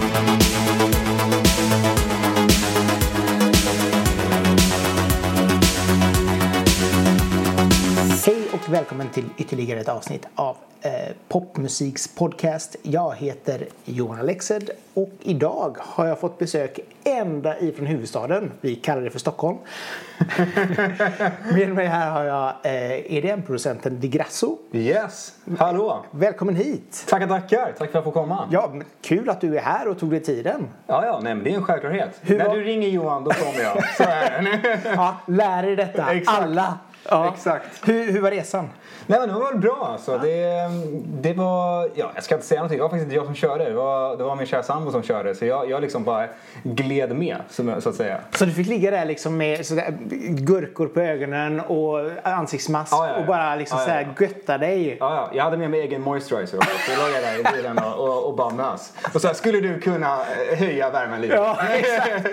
Hej och välkommen till ytterligare ett avsnitt av eh, Popmusiks podcast. Jag heter Johan Alexed och idag har jag fått besök ända ifrån huvudstaden. Vi kallar det för Stockholm. Med mig här har jag eh, EDM-producenten Di Grasso. Yes, hallå! Välkommen hit! Tackar, tackar! Tack för att jag får komma. Ja, men kul att du är här och tog dig tiden. Ja, ja, nej, men det är en självklarhet. Hur När var- du ringer Johan, då kommer jag. Så är det. Ja, lär er detta, Exakt. alla. Ja. Exakt. Hur, hur var resan? Nej, men det var väl bra alltså. Det, det var, ja, jag ska inte säga någonting. Det var faktiskt inte jag som körde. Det var, det var min kära sambo som körde. Så jag, jag liksom bara gled med, så att säga. Så du fick ligga där liksom med sådär, gurkor på ögonen och ansiktsmask Ja, ja, ja. och bara liksom Ja, ja, ja. götta dig? Ja, ja, jag hade med mig egen moisturizer också. Så jag låg där i bilen och, och, och bara mös. Och så här, skulle du kunna eh, höja värmen lite? Ja, exakt.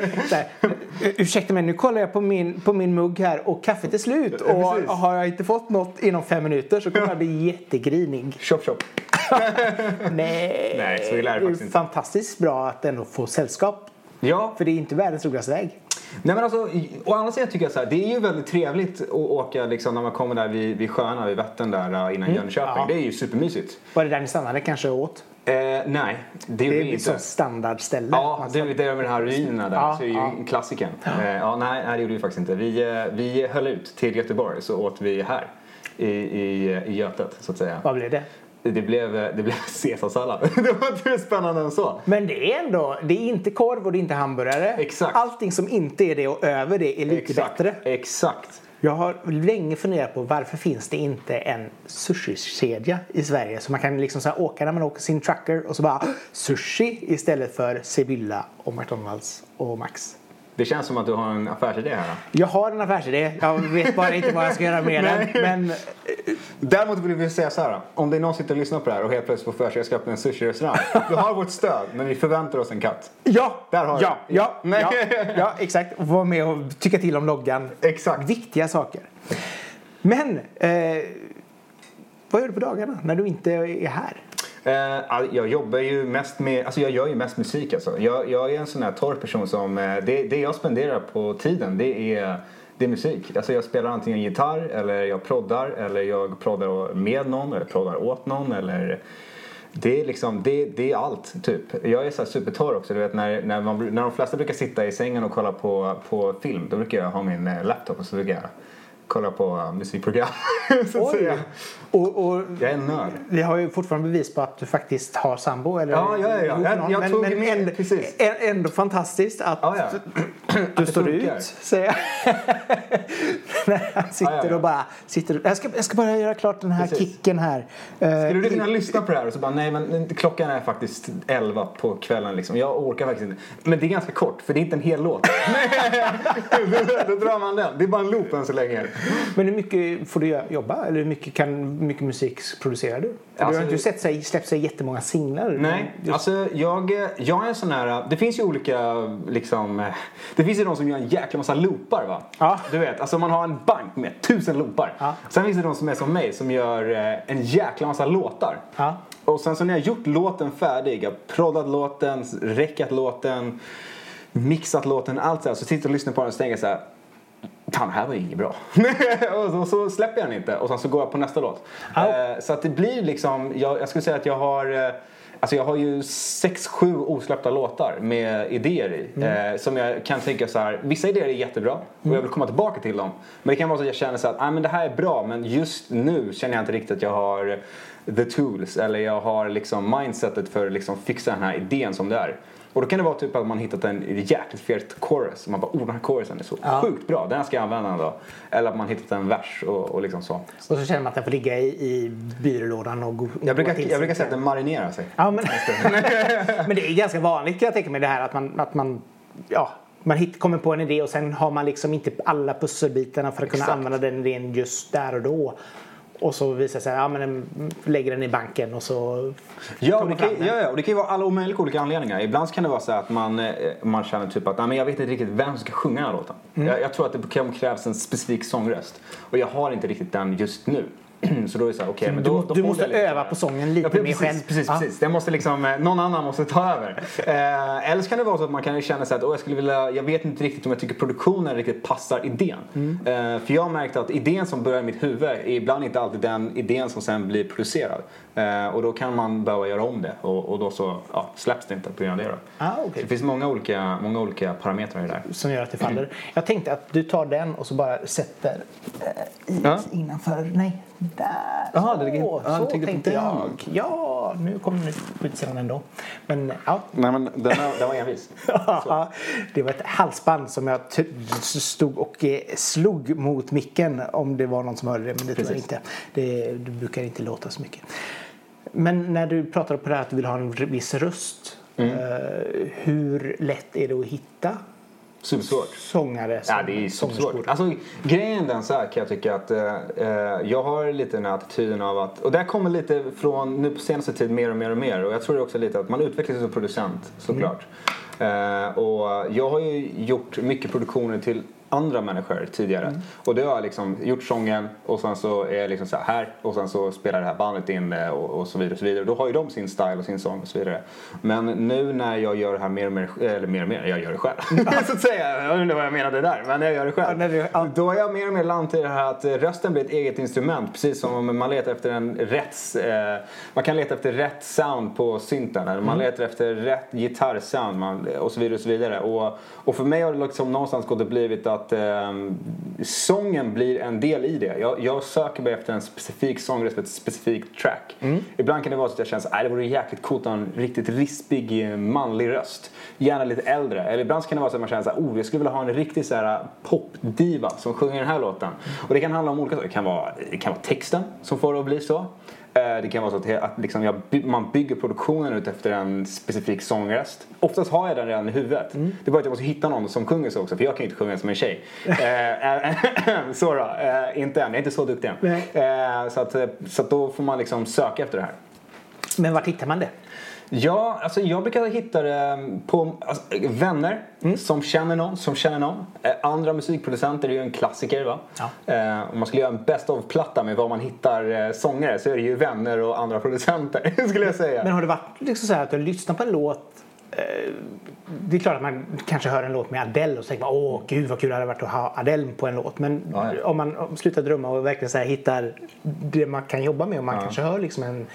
Ursäkta mig, nu kollar jag på min, på min mugg här och kaffet är slut. Ja, Och precis. har jag inte fått något inom fem minuter så kommer jag bli jättegrinig. Chop, chop. Nej, Nej, så är det är faktiskt inte. fantastiskt bra att ändå få sällskap. Ja, För det är inte världens roligaste väg. Nej men alltså, å andra sidan tycker jag så här, det är ju väldigt trevligt att åka liksom när man kommer där vid, vid sjöarna, vid Vättern där äh, innan Jönköping. Ja. Det är ju supermysigt. Var det där ni stannade kanske åt? Eh, nej, det Det är vi liksom inte. standardställe. Ja, det är det är med de här ruinerna där. Ja, så är ju ja. klassikern. Eh, ja, nej, nej, det gjorde vi faktiskt inte. Vi, eh, vi höll ut till Göteborg så åt vi här. I, i, i Götet så att säga. Vad blev det? Det blev, det blev caesarsallad. det var inte mer spännande än så. Men det är ändå, det är inte korv och det är inte hamburgare. Exakt. Allting som inte är det och över det är lite Exakt. bättre. Exakt. Jag har länge funderat på varför finns det inte en sushi-kedja i Sverige så man kan liksom så åka när man åker sin trucker och så bara sushi istället för Sibylla och McDonalds och Max. Det känns som att du har en affärsidé här. då. Jag har en affärsidé. Jag vet bara inte vad jag ska göra med den. Men Däremot vill vi säga så här. Om det är någon som sitter och lyssnar på det här och helt plötsligt får för sig att jag ska öppna en sushi-restaurang. Du har vårt stöd, men vi förväntar oss en katt. ja, Där har du. ja, ja, Nej. ja, ja, exakt. Och vara med och tycka till om loggan. Exakt. Viktiga saker. Men eh, vad gör du på dagarna när du inte är här? Eh, jag jobbar ju mest med, alltså jag gör ju mest musik alltså. Jag, jag är en sån här torr person som, eh, det, det jag spenderar på tiden det är, det är musik. Alltså jag spelar antingen gitarr eller jag proddar eller jag proddar med någon eller proddar åt någon eller det är liksom, det, det är allt typ. Jag är så här supertorr också, du vet när, när, man, när de flesta brukar sitta i sängen och kolla på, på film då brukar jag ha min eh, laptop och så brukar jag kolla på musikprogram. så att säga. Och, och Jag är en nörd. vi har ju fortfarande bevis på att du faktiskt har sambo. Eller Ja, ja, ja, Jag- jag men, tog men ändå, precis. ändå fantastiskt att Ja, ja. du står funkar. ut, säger jag. När han sitter Ja, ja, och bara sitter jag ska, jag ska bara göra klart den här Precis. kicken här. Eh, Skulle du kunna lyssna på det här och så bara nej men klockan är faktiskt 11 på kvällen liksom. Jag orkar faktiskt inte. Men det är ganska kort för det är inte en hel låt. då, då drar man den. Det är bara en loop än så länge. Men hur mycket får du jobba? Eller hur mycket, kan, mycket musik producerar du? För du Alltså- har inte sett sig, släppt sig jättemånga singlar. Nej, Just- alltså jag, jag är en sån här, det finns ju olika liksom, det finns ju de som gör en jäkla massa loopar va? Ja. Du vet, alltså man har en bank med tusen loopar. Ja. Sen finns det de som är som mig som gör eh, en jäkla massa låtar. Ja. Och sen så när jag gjort låten färdig, jag proddat låten, räckat låten, mixat låten, allt så här, så sitter jag och lyssnar på den och tänker så här Fan, det här var ju inget bra. och så, så släpper jag den inte och sen så går jag på nästa låt. Eh, så att det blir liksom, jag, jag skulle säga att jag har eh, Alltså jag har ju sex, sju osläppta låtar med idéer i. Eh, som jag kan tänka så här, vissa idéer är jättebra och jag vill komma tillbaka till dem. Men det kan vara så att jag känner så att ah, men det här är bra men just nu känner jag inte riktigt att jag har the tools eller jag har liksom mindsetet för att liksom fixa den här idén som det är. Och då kan det vara typ att man hittat en jäkligt fet chorus. Och man bara, oh den här chorusen är så Ja. sjukt bra, den ska jag använda då. Eller att man hittat en vers och, och liksom så. Och så känner man att den får ligga i, i byrålådan och gå Jag brukar, jag brukar säga att den marinerar sig. Ja, men, men det är ganska vanligt kan jag tänka mig det här att man, att man, ja, man hit, kommer på en idé och sen har man liksom inte alla pusselbitarna för att kunna Exakt. använda den idén just där och då. Och så visar det sig, ja men den lägger den i banken och så Ja, kommer det kan, ja, ja, och det kan ju vara alla möjliga olika anledningar. Ibland kan det vara så att man, eh, man känner typ att Nej, men jag vet inte riktigt vem som ska sjunga den här låten. Mm. Jag, jag tror att det krävs en specifik sångröst. Och jag har inte riktigt den just nu. så då är det så här, okej, men du då, må- då du måste öva på sången lite ja, precis, mer själv. Precis, Ja. precis. Det måste liksom, eh, någon annan måste ta över. Eh, eller så kan det vara så att man kan känna sig att Åh, jag skulle vilja, jag vet inte riktigt om jag tycker produktionen riktigt passar idén. Mm. Eh, för jag har märkt att idén som börjar i mitt huvud är ibland inte alltid den idén som sen blir producerad. Eh, och då kan man behöva göra om det och, och då så ja, släpps det inte på grund av det. Ah, okej. Så det finns många olika, många olika parametrar i det där. som gör att det faller. Jag tänkte att du tar den och så bara sätter eh, i Ja. innanför. Nej, där. Jaha, så det ligger- ja, så tänkte jag. Ja, nu kommer utsidan ändå. Men ja. Nej men den, var- den var envis. det var ett halsband som jag stod och eh, slog mot micken om det var någon som hörde det. Men det tror jag inte. Det, det brukar inte låta så mycket. Men när du pratar på det här att du vill ha en viss röst. Mm. Eh, hur lätt är det att hitta Supersvårt. sångare som Ja, det är supersvårt. Alltså, grejen den så här kan jag tycka att eh, jag har lite den här attityden av att, och det här kommer lite från nu på senaste tid mer och mer och mer och jag tror också lite att man utvecklas som producent såklart. Eh, och jag har ju gjort mycket produktioner till andra människor tidigare. Och det har jag liksom gjort sången och sen så är jag liksom så här, och sen så spelar det här bandet in det och, och så vidare och så vidare. Då har ju de sin style och sin sång och så vidare. Men nu när jag gör det här mer och mer, eller mer och mer, jag gör det själv. så att säga, jag inte vad jag menade där, men jag gör det själv. Ja, ja. Då har jag mer och mer landat i det här att rösten blir ett eget instrument. Precis som om man letar efter en rätt, eh, man kan leta efter rätt sound på synten. Eller man letar efter rätt gitarrsound man, och så vidare och så vidare. Och, och för mig har det liksom någonstans gått och blivit att eh, sången blir en del i det. Jag, jag söker mig efter en specifik sång efter ett specifikt track. Ibland kan det vara så att jag känner att det vore jäkligt coolt att ha en riktigt rispig eh, manlig röst. Gärna lite äldre. Eller ibland kan det vara så att man känner här, oh, jag skulle vilja ha en riktig så här popdiva som sjunger den här låten. Och det kan handla om olika saker. Det kan vara, det kan vara texten som får det att bli så. Eh, Det kan vara så att, att liksom jag, man bygger produktionen ut efter en specifik sångröst. Oftast har jag den redan i huvudet. Det är bara att jag måste hitta någon som sjunger så också för jag kan ju inte sjunga som en tjej. Eh, eh, så då, inte än. Jag är inte så duktig än. Så, att, så att då får man liksom söka efter det här. Men vart hittar man det? Ja, alltså jag brukar hitta det på alltså, vänner som känner någon, som känner någon. Eh, andra musikproducenter är ju en klassiker va? Ja. Eh, om man skulle göra en best of-platta med var man hittar eh, sångare så är det ju vänner och andra producenter skulle jag säga. Men har det varit liksom så här att du lyssnar på en låt eh, det är klart att man kanske hör en låt med Adele och tänker man åh gud vad kul det hade varit att ha Adele på en låt. Men Ja, ja. om man slutar drömma och verkligen så hittar det man kan jobba med och man Ja. kanske hör liksom en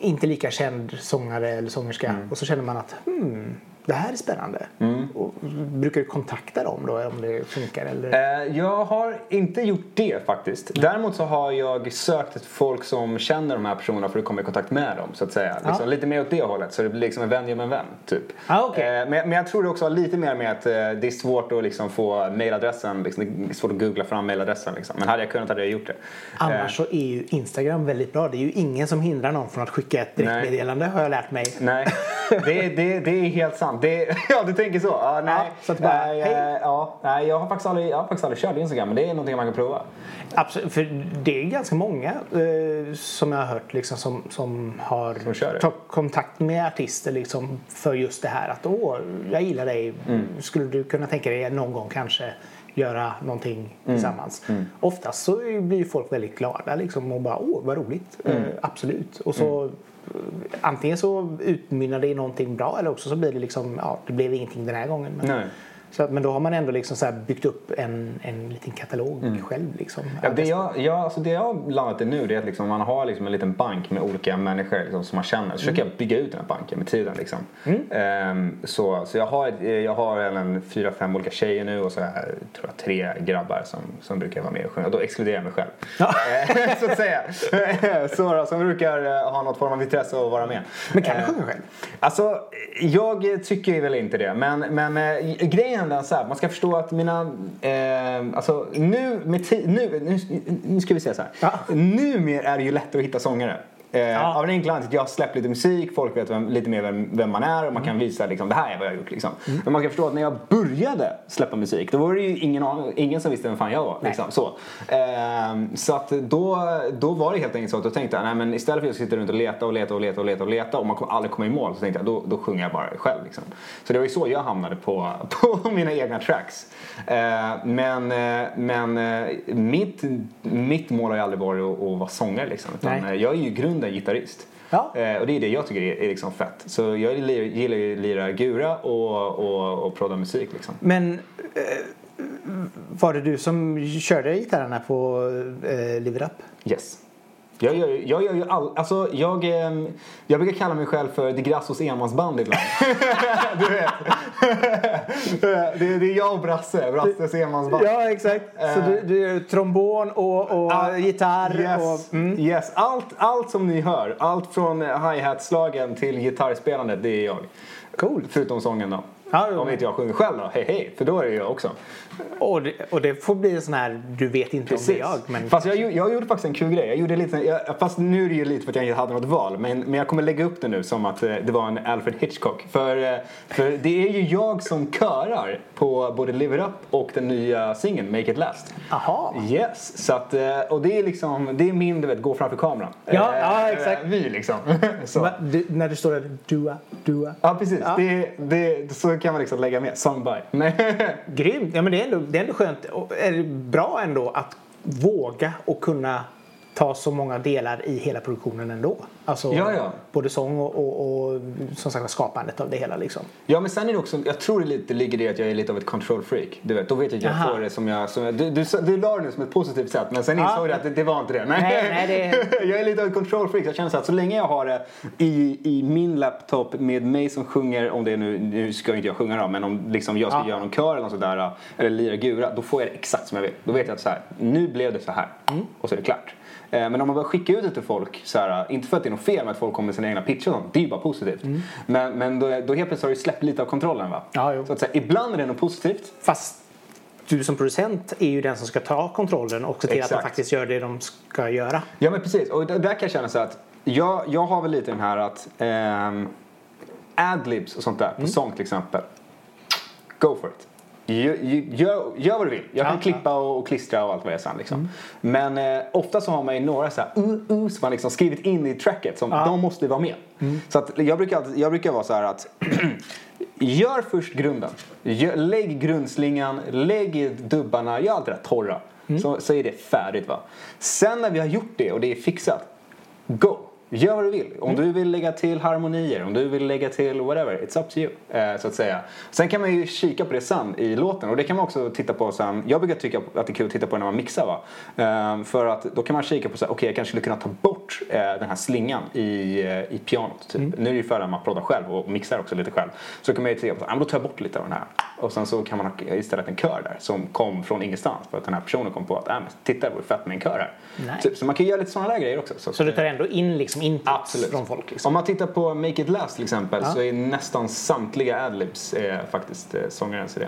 inte lika känd sångare eller sångerska Mm. och så känner man att hmm, det här är spännande. Och brukar du kontakta dem då om det funkar? Eller? Eh, Jag har inte gjort det faktiskt. Däremot så har jag sökt ett folk som känner de här personerna för att komma i kontakt med dem så att säga. Liksom, Lite mer åt det hållet så det blir liksom en vän genom en vän typ. Ah, okej. Eh, men, men jag tror det också har lite mer med att eh, det är svårt att liksom få mailadressen, liksom, det är svårt att googla fram mailadressen liksom. Men hade jag kunnat hade jag gjort det. Annars så är ju Instagram väldigt bra. Det är ju ingen som hindrar någon från att skicka ett direktmeddelande har jag lärt mig. Nej, det, det, det är helt sant. Det, ja, du tänker så? Ja, nej. Ja, så bara, nej, hej. eh, ja, nej, jag har faktiskt aldrig, jag har faktiskt aldrig kört Instagram men det är någonting man kan prova. Absolut, för det är ganska många eh, som jag har hört liksom, som, som har Som tagit kontakt med artister liksom, för just det här att åh, jag gillar dig. Mm. Skulle du kunna tänka dig någon gång kanske göra någonting Mm. tillsammans? Oftast så blir folk väldigt glada liksom, och bara åh vad roligt. Mm. Eh, absolut. Och så eh, Antingen så utmynnar det i någonting bra eller också så blir det liksom, ja det blev ingenting den här gången. Men, Nej så, att- men då har man ändå liksom så här byggt upp en, en liten katalog själv. Liksom, Mm. Ja, det, jag, jag, alltså det jag har landat i nu det är att liksom man har liksom en liten bank med olika människor liksom som man känner. Så försöker jag bygga ut den här banken med tiden. Liksom. Ehm, så så jag, har, jag har en fyra, fem olika tjejer nu och så jag, tror jag, tre grabbar som, som brukar vara med och sjunga. Och då exkluderar jag mig själv. Eh, så att säga. så då, som brukar eh, ha något form av intresse att vara med. Men kan du Eh, sjunga själv? Alltså, jag tycker väl inte det. Men, men eh, grejen den så här, man ska förstå att mina... Eh, alltså nu med nu, nu, nu ska vi säga så här. Ja. Numera är det ju lättare att hitta sångare. Eh, Ja. Av den enkla anledningen jag har släppt lite musik, folk vet vem, lite mer vem, vem man är och man kan visa liksom, det här är vad jag har gjort. Liksom. Men man kan förstå att när jag började släppa musik då var det ju ingen, ingen som visste vem fan jag var. Liksom, så Ehm, så att då, då var det helt enkelt så att då tänkte jag nej, men istället för att jag sitter runt och leta och leta och leta och leta och leta och man kommer aldrig komma i mål så tänkte jag då, då sjunger jag bara själv. Liksom. Så det var ju så jag hamnade på, på mina egna tracks. Eh, men eh, men eh, mitt, mitt mål har ju aldrig varit att, att vara sångare liksom. Utan, Nej. eh, jag är ju i grunden gitarrist. Ja. Eh, och det är det jag tycker är, är liksom fett. Så jag gillar, ju att lira gura och, och, och prodda musik liksom. Men eh, var det du som körde gitarrerna på eh, Live? Yes. Jag gör, jag gör ju all, alltså jag, ehm, jag brukar kalla mig själv för De Grassos enmansband ibland. du vet. det, det är jag och Brasse, Brasses enmansband. Ja, exakt. Så du, du är trombon och, och Ah, gitarr Yes, och... Mm. yes. Allt, allt som ni hör, allt från eh, hi-hat-slagen till gitarrspelandet, det är jag. Cool. Förutom sången då. Ja. Om inte jag sjunger själv då, hej hej, för då är det jag också. Och det, och det får bli en sån här, du vet inte om det är jag. Men Fast jag, jag gjorde faktiskt en kul grej. Jag gjorde lite, jag, fast nu är det ju lite för att jag inte hade något val. Men, men jag kommer lägga upp det nu som att eh, det var en Alfred Hitchcock. För, eh, för det är ju jag som körar på både Live It Up och den nya singeln Make It Last. Aha. Yes, så att, eh, och det är liksom, det är min du vet, gå framför kameran. Ja, Eh, ja, exakt. Vi liksom. Va, du, när du står där, dua, dua. Ja precis, Ja. Det, det, så kan man liksom lägga med. Song by. Nej. Grymt. Ja, men det är, ändå, det är ändå skönt. Och är det bra ändå att våga och kunna ta så många delar i hela produktionen ändå. Alltså Ja, ja. både sång och, och, och som sagt skapandet av det hela liksom. Ja men sen är det också, jag tror det lite ligger i att jag är lite av ett control freak. Du vet, då vet jag att jag Aha. får det som jag, som jag du, du, du la det nu som ett positivt sätt men sen Ja. insåg du att det, det var inte det. Nej, Nej, nej, det- jag är lite av ett control freak. Jag känner så att så länge jag har det i, i min laptop med mig som sjunger, om det är nu, nu ska inte jag sjunga då, men om liksom jag ska Ja. göra någon kör eller något sådär, eller lira gura, då får jag det exakt som jag vill. Då vet jag att så här, nu blev det så här Mm. och så är det klart. Eh, Men om man börjar skicka ut det till folk, så här, inte för att det är något fel med att folk kommer med sina egna pitcher och sånt, det är ju bara positivt. Men, men då, då helt plötsligt har du släppt lite av kontrollen va? Mm. Ja, jo. Så att säga, ibland är det något positivt. Fast du som producent är ju den som ska ta kontrollen och se till att Exakt. de faktiskt gör det de ska göra. Ja men precis, och där där kan jag känna så att jag, jag har väl lite den här att ehm, adlibs och sånt där Mm. på sång till exempel. Go for it. Gör, gör, gör vad du vill. Jag kan Ja, klippa och, och klistra och allt vad jag sen liksom. Men eh, ofta så har man ju några så här uh, uh, som man liksom skrivit in i tracket som Ja. de måste vara med. Så att jag brukar, alltid, jag brukar vara så här att Gör först grunden. Gör, lägg grundslingan, lägg dubbarna, gör allt det där torra. Så, så är det färdigt va. Sen när vi har gjort det och det är fixat, go! Gör vad du vill. Om du vill lägga till harmonier, om du vill lägga till whatever, it's up to you. Eh, så att säga. Sen kan man ju kika på det sen i låten och det kan man också titta på sen. Jag brukar tycka att det är kul att titta på när man mixar va. Eh, för att då kan man kika på så okej jag kanske skulle kunna ta bort eh, den här slingan i, i pianot. Typ. Nu är det ju för att man proddar själv och mixar också lite själv. Så kan man ju titta på, ah, men då tar jag bort lite av den här. Och sen så kan man ha istället en kör där som kom från ingenstans. För att den här personen kom på att, ah, men titta det vore fett med en kör här. Nice. Typ, så man kan göra lite sådana där grejer också. Så, Så du tar ändå in liksom inputs Absolut. från folk. Liksom. Om man tittar på Make It Last till exempel Ja. så är nästan samtliga adlibs eh, faktiskt eh, sångarens idé.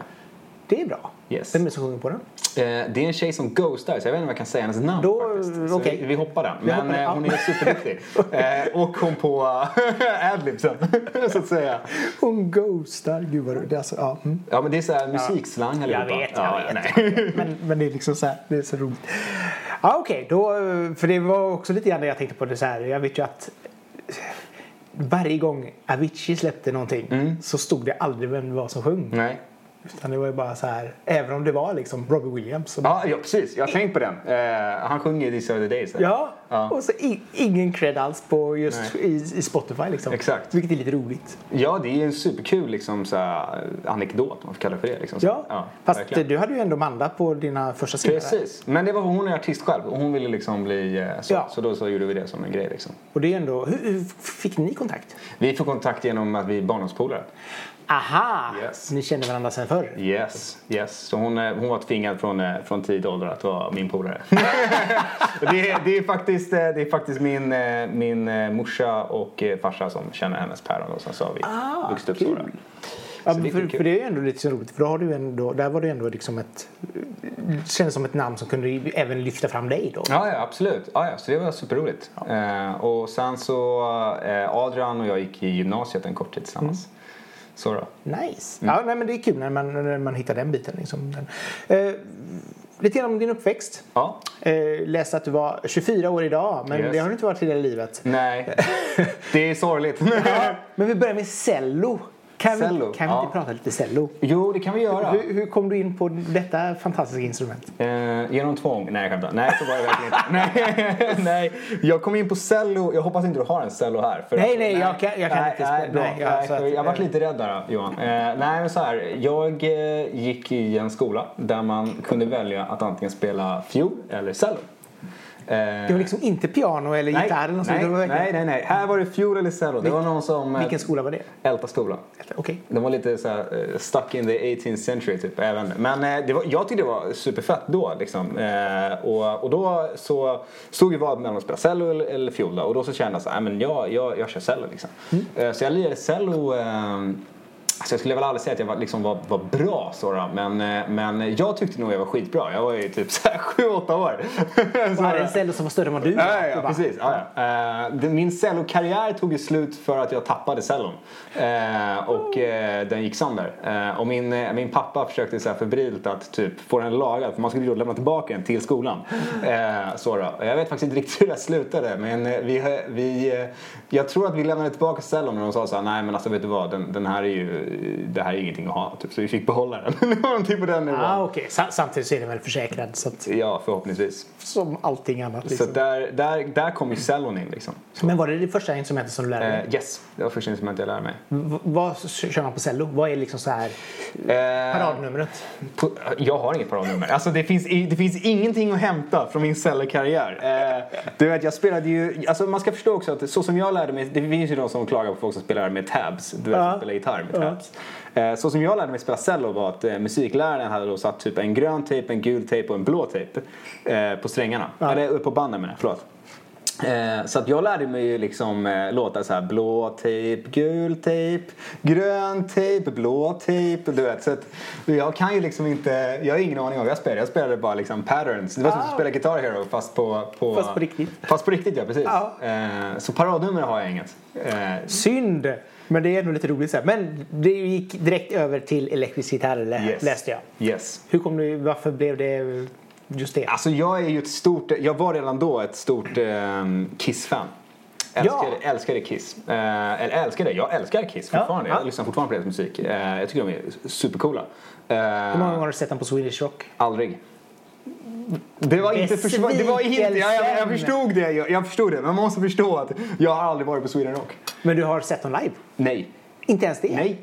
Det är bra. Yes. Vem är det som sjunger på den? Eh, det är en tjej som ghostar så jag vet inte om jag kan säga hennes namn Då- faktiskt. Okej. vi, vi hoppar den. Men hoppar eh, ja. hon är superduktig. eh, och kom på adlibsen så att säga. Hon ghostar. Gud vad är alltså, ja. Mm. Ja men det är så här musikslang Jag allihopa. vet, jag ja, vet. nej. Men, men det är liksom så här, det är så roligt. Ja okej, då, för det var också lite grann det jag tänkte på det så här. Jag vet ju att varje gång Avicii släppte någonting så stod det aldrig vem det var som sjöng. nej. Utan det var ju bara så här, även om det var liksom Robbie Williams. Som, Ja, ja precis, jag har tänkt på den. Eh, han sjunger i These Are The Days. Ja, Ja. och så i, ingen cred alls på just i, i Spotify liksom. Exakt. Vilket är lite roligt. Ja, det är en superkul liksom, så här, anekdot om man får kalla det för det. Liksom, så. Ja, fast verkligen. du hade ju ändå Amanda på dina första singlar. Precis, men det var hon är artist själv och hon ville liksom bli eh, så. Ja. Så då så gjorde vi det som en grej liksom. Och det är ändå, hur, hur fick ni kontakt? Vi får kontakt genom att vi är barndomspolare. Aha! Yes. Ni kände varandra sen förr? Yes, yes. Så hon, eh, hon var tvingad från, eh, från tidig ålder att vara min polare. det, är, det, är faktiskt, eh, det är faktiskt min, min morsa och farsa som känner hennes päron och sen så har vi Ah, vuxit upp då. Ja, det för, för det är ju ändå lite så roligt för då har du ändå, där var det ändå liksom ett kändes som ett namn som kunde även lyfta fram dig då. Ja, ja absolut. Ja, ja, så det var superroligt. Eh, och sen så, eh, Adrian och jag gick i gymnasiet en kort tid tillsammans. Så då. Nice. Mm. Ja, nej, men det är kul när man, när man hittar den biten. Liksom. Eh, lite grann om din uppväxt. Ja. Eh, läste att du var 24 år idag, men Yes. det har du inte varit i livet. Nej, det är sorgligt. Men vi börjar med cello. Kan Cello, vi, kan vi ja. inte prata lite cello? jo, det kan vi göra. Hur, hur kom du in på detta fantastiska instrument? Eh, genom tvång? Nej, jag skämtar. Nej, så var det verkligen inte. nej, nej, jag kom in på cello. Jag hoppas inte du har en cello här. För Nej, nej, jag kan- jag kan nej, inte spela- Nej, bra. nej, ja, nej, så att- för jag varit lite rädd där, Johan. Eh, nej, men så här. Jag eh, gick i en skola där man kunde välja att antingen spela fiol eller cello. Eh, Det var liksom inte piano eller nej, gitarr eller något nej, nej, nej, nej. Här var det fiol eller cello. Det var någon som... eh, Vilken skola var det? Älta skola. Okej. De var lite så här, eh, stuck in the 18th century typ. Inte. Men det var, jag tyckte det var superfett då liksom. Och, och då så stod ju vad mellan att spela cello eller, eller fiol. Och då så kände jag så här, "Nej, men jag, jag, jag kör cello liksom. Eh, så jag lirade cello Alltså jag skulle väl aldrig säga att jag var, liksom var, var bra så men, eh, men jag tyckte nog jag var skitbra. Jag var ju typ 7-8 år. Så- hade en cello som var större än vad du var. Ja, ja, precis. Ja, ja. Eh, min cellokarriär tog ju slut för att jag tappade cellon. Eh, och den gick sönder. Och min, min pappa försökte så här febrilt att typ få den lagad för man skulle ju då lämna tillbaka den till skolan. Så då. Jag vet faktiskt inte riktigt hur det slutade men vi, vi, jag tror att vi lämnade tillbaka cellon och de sa så här, nej men alltså vet du vad, den, den här är ju, det här är ingenting att ha. Typ. Så vi fick behålla den. någonting på den nivån. Ah. Sa- Samtidigt så är den väl försäkrad så att, Ja, förhoppningsvis. som allting annat. Så Liksom. att där, där, där kom ju cellon in liksom. Men var det det första instrumentet som du lärde dig? Eh, yes, det var första instrumentet jag lärde mig. V- vad kör man på cello? Vad är liksom så här Eh, paradnumret? på, jag har inget paradnummer. Alltså det finns, det finns ingenting att hämta från min cellokarriär. Eh, du vet, jag spelade ju... Alltså man ska förstå också att så som jag lärde mig... Det finns ju de som klagar på folk som spelar med tabs. Du vet, som spelar gitarr med tabs. Eh, så som jag lärde mig spela cello var att eh, musikläraren hade då satt typ en grön tejp, en gul tejp och en blå tejp eh, på strängarna. Ja. Eller på banden menar jag, förlåt. Så att jag lärde mig ju liksom låtar så här blå tejp, gul tejp, grön tejp, blå tejp. Du vet, så att jag kan ju liksom inte, jag har ingen aning om vad jag spelar. Jag spelade bara liksom patterns. Det var som att Ah. spela Guitar Hero fast på, på, Fast på riktigt. Fast på riktigt ja, precis. Ja. Så paradnummer har jag inget. Synd! Men det är ändå lite roligt. Så här. Men det gick direkt över till elektrisk gitarr yes. läste jag. Yes. Hur kom du, varför blev det just det? Alltså jag är ju ett stort, jag var redan då ett stort eh, Kiss-fan. Älskade, älskade Kiss. Eh, eller älskade, jag älskar Kiss Ja, fortfarande. ja. Jag lyssnar fortfarande på deras musik. Eh, jag tycker de är supercoola. Eh, Hur många gånger har du sett den på Swedish Rock? Aldrig. Det var inte försvar, det var inte, jag, jag, jag förstod det, jag, jag förstod det. Men man måste förstå att jag har aldrig varit på Sweden Rock. Men du har sett dem live? Nej. Inte ens det? Nej.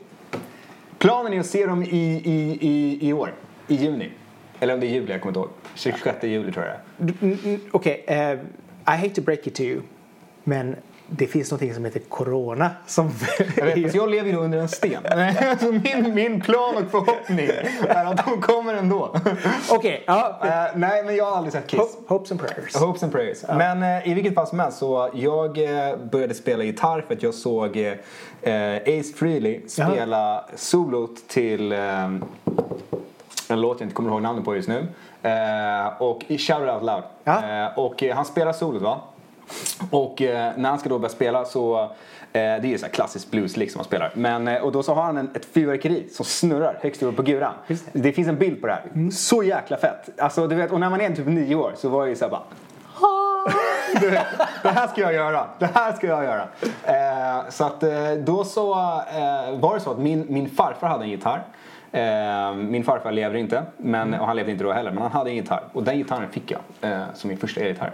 Planen är att se dem i, i, i, i år. I juni. Eller om det är juli, jag kommer inte ihåg. 26 juli tror jag mm, mm, Okej, eh, I hate to break it to you. Men det finns något som heter Corona som... Jag, vet, jag lever ju under en sten. Så min, min plan och förhoppning är att de kommer ändå. Okej, ja. Eh, nej, men jag har aldrig sett Kiss. Ho- Hopes and prayers. Hopes and prayers. Men eh, i vilket fall som helst så jag eh, började spela gitarr för att jag såg Ace Frehley spela solot till eh, en låt jag inte kommer ihåg namnet på just nu. Och i Shout It Out Loud. Eh, och han spelar solot va? Och eh, när han ska då börja spela så eh, det är ju så här klassisk blues som han spelar. Men, eh, och då så har han en, ett fyrverkeri som snurrar högst upp på guran. Just Det. finns en bild på det här. Så jäkla fett. Alltså, du vet, och när man är typ nio år så var jag ju såhär bara du vet, det här ska jag göra. Det här ska jag göra. Eh, så att eh, då så eh, var det så att min, min farfar hade en gitarr. Eh, min farfar lever inte, men, och han levde inte då heller, men han hade en gitarr. Och den gitarren fick jag eh, som min första elgitarr.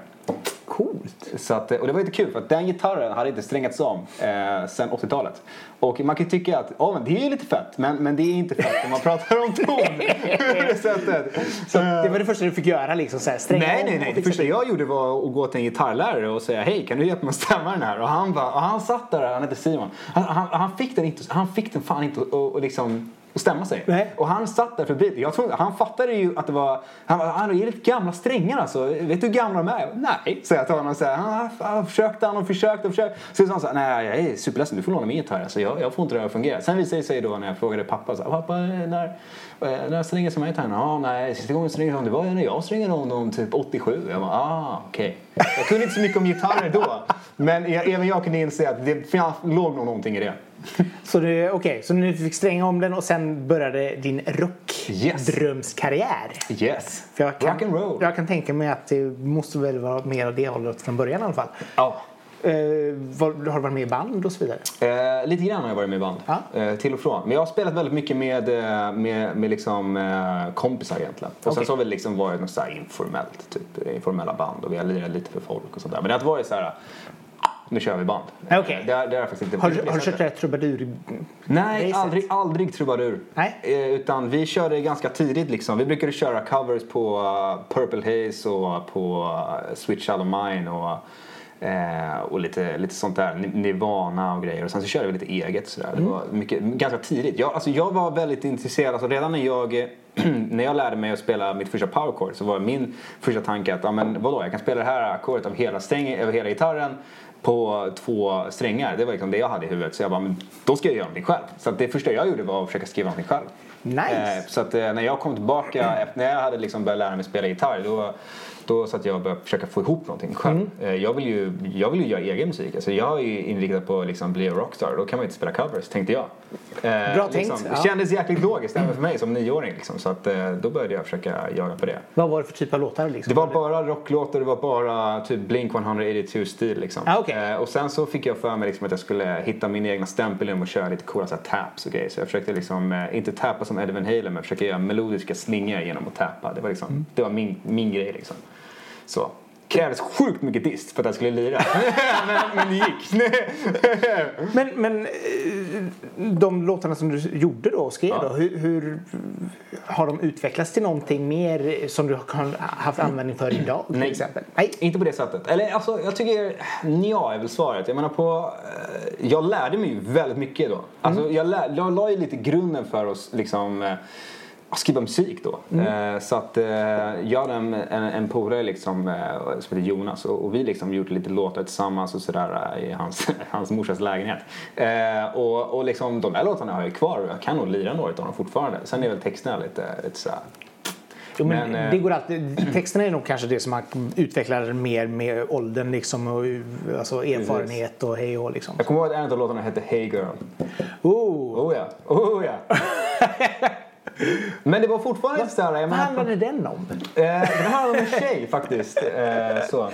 Coolt. Så att, och det var lite kul för att den gitarren hade inte strängats om eh, sen 80-talet. Och man kan tycka att oh, men det är lite fett, men, men det är inte fett om man pratar om ton. sättet. Så det var det första du fick göra liksom så här, stränga Nej, nej, nej. Det första jag gjorde var att gå till en gitarrlärare och säga hej, kan du hjälpa mig att stämma den här? Och han, bara, och han satt där, han hette Simon. Han, han, han, fick den inte, han fick den fan inte och, och liksom att stämma sig. Nej. Och han satt där förbi. Jag tror, han fattade ju att det var... Han bara, han är lite gamla strängar alltså. Vet du hur gamla de är? Nej, säger jag till honom. Så här, han, han försökte han och försökte och försökte. Så sa han så här, nej jag är superledsen, du får låna min gitarr. Alltså, jag, jag får inte det att fungera. Sen visade det sig då när jag frågade pappa, så här, pappa när, eh, när stränger som är gitarren? Ja, nej, sista gången strängade det var när jag strängade honom typ 87. Jag bara, ah, okej. Jag kunde inte så mycket om gitarrer då. Men jag, även jag kunde inse att det låg nog någonting i det. Så du, okej, så nu fick stränga om den och sen började din Yes. rockdrömskarriär. Yes. För jag kan, Rock and roll. Jag kan tänka mig att det måste väl vara mer av det hållet från början i alla fall. Ja. Eh, var, har du varit med i band och så vidare? Eh, lite grann har jag varit med i band. Ja. Eh, till och från. Men jag har spelat väldigt mycket med, eh, med, med liksom, eh, kompisar egentligen. Och sen Okej. så har vi liksom varit något så informellt, typ informella band. Och vi har lirat lite för folk och sånt där. Men det har inte varit så här, nu kör vi band. Ja, okej. Eh, Det, det har faktiskt inte Har, du- det har du kört det här trubadur? Nej, aldrig, aldrig trubadur. Nej. Eh, utan vi körde ganska tidigt liksom. Vi brukade köra covers på uh, Purple Haze och på uh, Switch Out of Mine och, eh, och lite, lite sånt där. Ni- Nirvana och grejer. Och sen så körde vi lite eget sådär. Det var mycket, ganska tidigt. Jag, alltså, jag var väldigt intresserad. Alltså, redan när jag, när jag lärde mig att spela mitt första power chord så var min första tanke att ja, men, vadå, jag kan spela det här ackordet av hela, sträng, över hela gitarren på två strängar. Det var liksom det jag hade i huvudet. Så jag bara, men då ska jag göra någonting själv. Så att det första jag gjorde var att försöka skriva någonting själv. Nice. Eh, så att eh, när jag kom tillbaka, när jag hade liksom börjat lära mig spela gitarr, då, då satt jag och började försöka få ihop någonting själv. Mm. Eh, jag, vill ju, jag vill ju göra egen musik. Alltså jag är ju inriktad på att liksom bli rockstar. Då kan man ju inte spela covers, tänkte jag. Eh, Bra tänkt, Liksom, ja. Kändes jäkligt logiskt även för mig som nioåring. Liksom, så att, eh, då började jag försöka jaga på det. Vad var det för typ av låtar? Liksom? Det var bara rocklåtar, det var bara typ Blink 182-stil liksom. Ah, okej. eh, och sen så fick jag för mig liksom att jag skulle hitta min egna stämpel genom att köra lite coola så här, taps och grejer. Så jag försökte liksom, eh, inte tappa som Eddie Van Halen men försöka göra melodiska slingor genom att tappa. Det var, liksom, Mm. det var min, min grej liksom. Så. Krävdes sjukt mycket dist för att jag skulle lira. men, men det gick. Men, men eh, de låtarna som du gjorde då och skrev Ja. då, hur, hur har de utvecklats till någonting mer som du har haft användning för idag till Nej. exempel? Nej. Inte på det sättet. Eller alltså, jag tycker, ja är väl svaret. Jag menar på, eh, jag lärde mig ju väldigt mycket då. Alltså, jag, lär, jag la ju lite grunden för oss liksom eh, skriva musik då. Eh, så att eh, jag hade en, en, en polare liksom, eh, som heter Jonas och, och vi liksom gjorde lite låtar tillsammans och sådär i hans, hans morsas lägenhet. Och, och liksom, de där låtarna har jag kvar och jag kan nog lira några av dem fortfarande. Sen är väl texterna lite, lite sådär Jo, men Men, det går alltid, texterna är nog kanske det som man utvecklar mer med åldern liksom, och alltså, erfarenhet och hej och liksom. Jag kommer ihåg att en av låtarna hette Hey Girl. Oh. Oh ja, oh ja. Men det var fortfarande inte såhär, Vad handlade den om? eh, den handlade om en tjej faktiskt. Eh, så.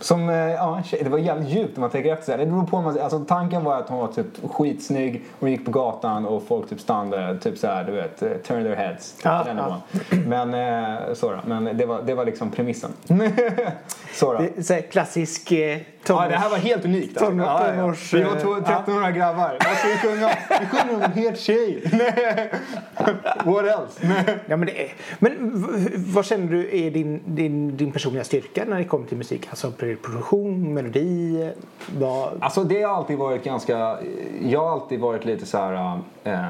Som, eh, ja, en tjej, det var jävligt djupt om man tänker efter. Så här. Det beror på, man, alltså, tanken var att hon var typ skitsnygg, hon gick på gatan och folk typ stannade, typ så här, du vet, eh, turn their heads. Ja, ja. nivån. Men, eh, så. Men det var, det var liksom premissen. så. Det är så här klassisk eh, tonårs... Ja, det här var helt unikt. Alltså. Tonår- Ja, ja, ja. tonårs- Vi var två- 1300 grabbar. Vad ska vi sjunger om en het tjej. What else? Ja, men, det är, men vad känner du är din, din, din personliga styrka när det kommer till musik? Alltså produktion, melodi, vad... Alltså det har alltid varit ganska... Jag har alltid varit lite så här... Eh,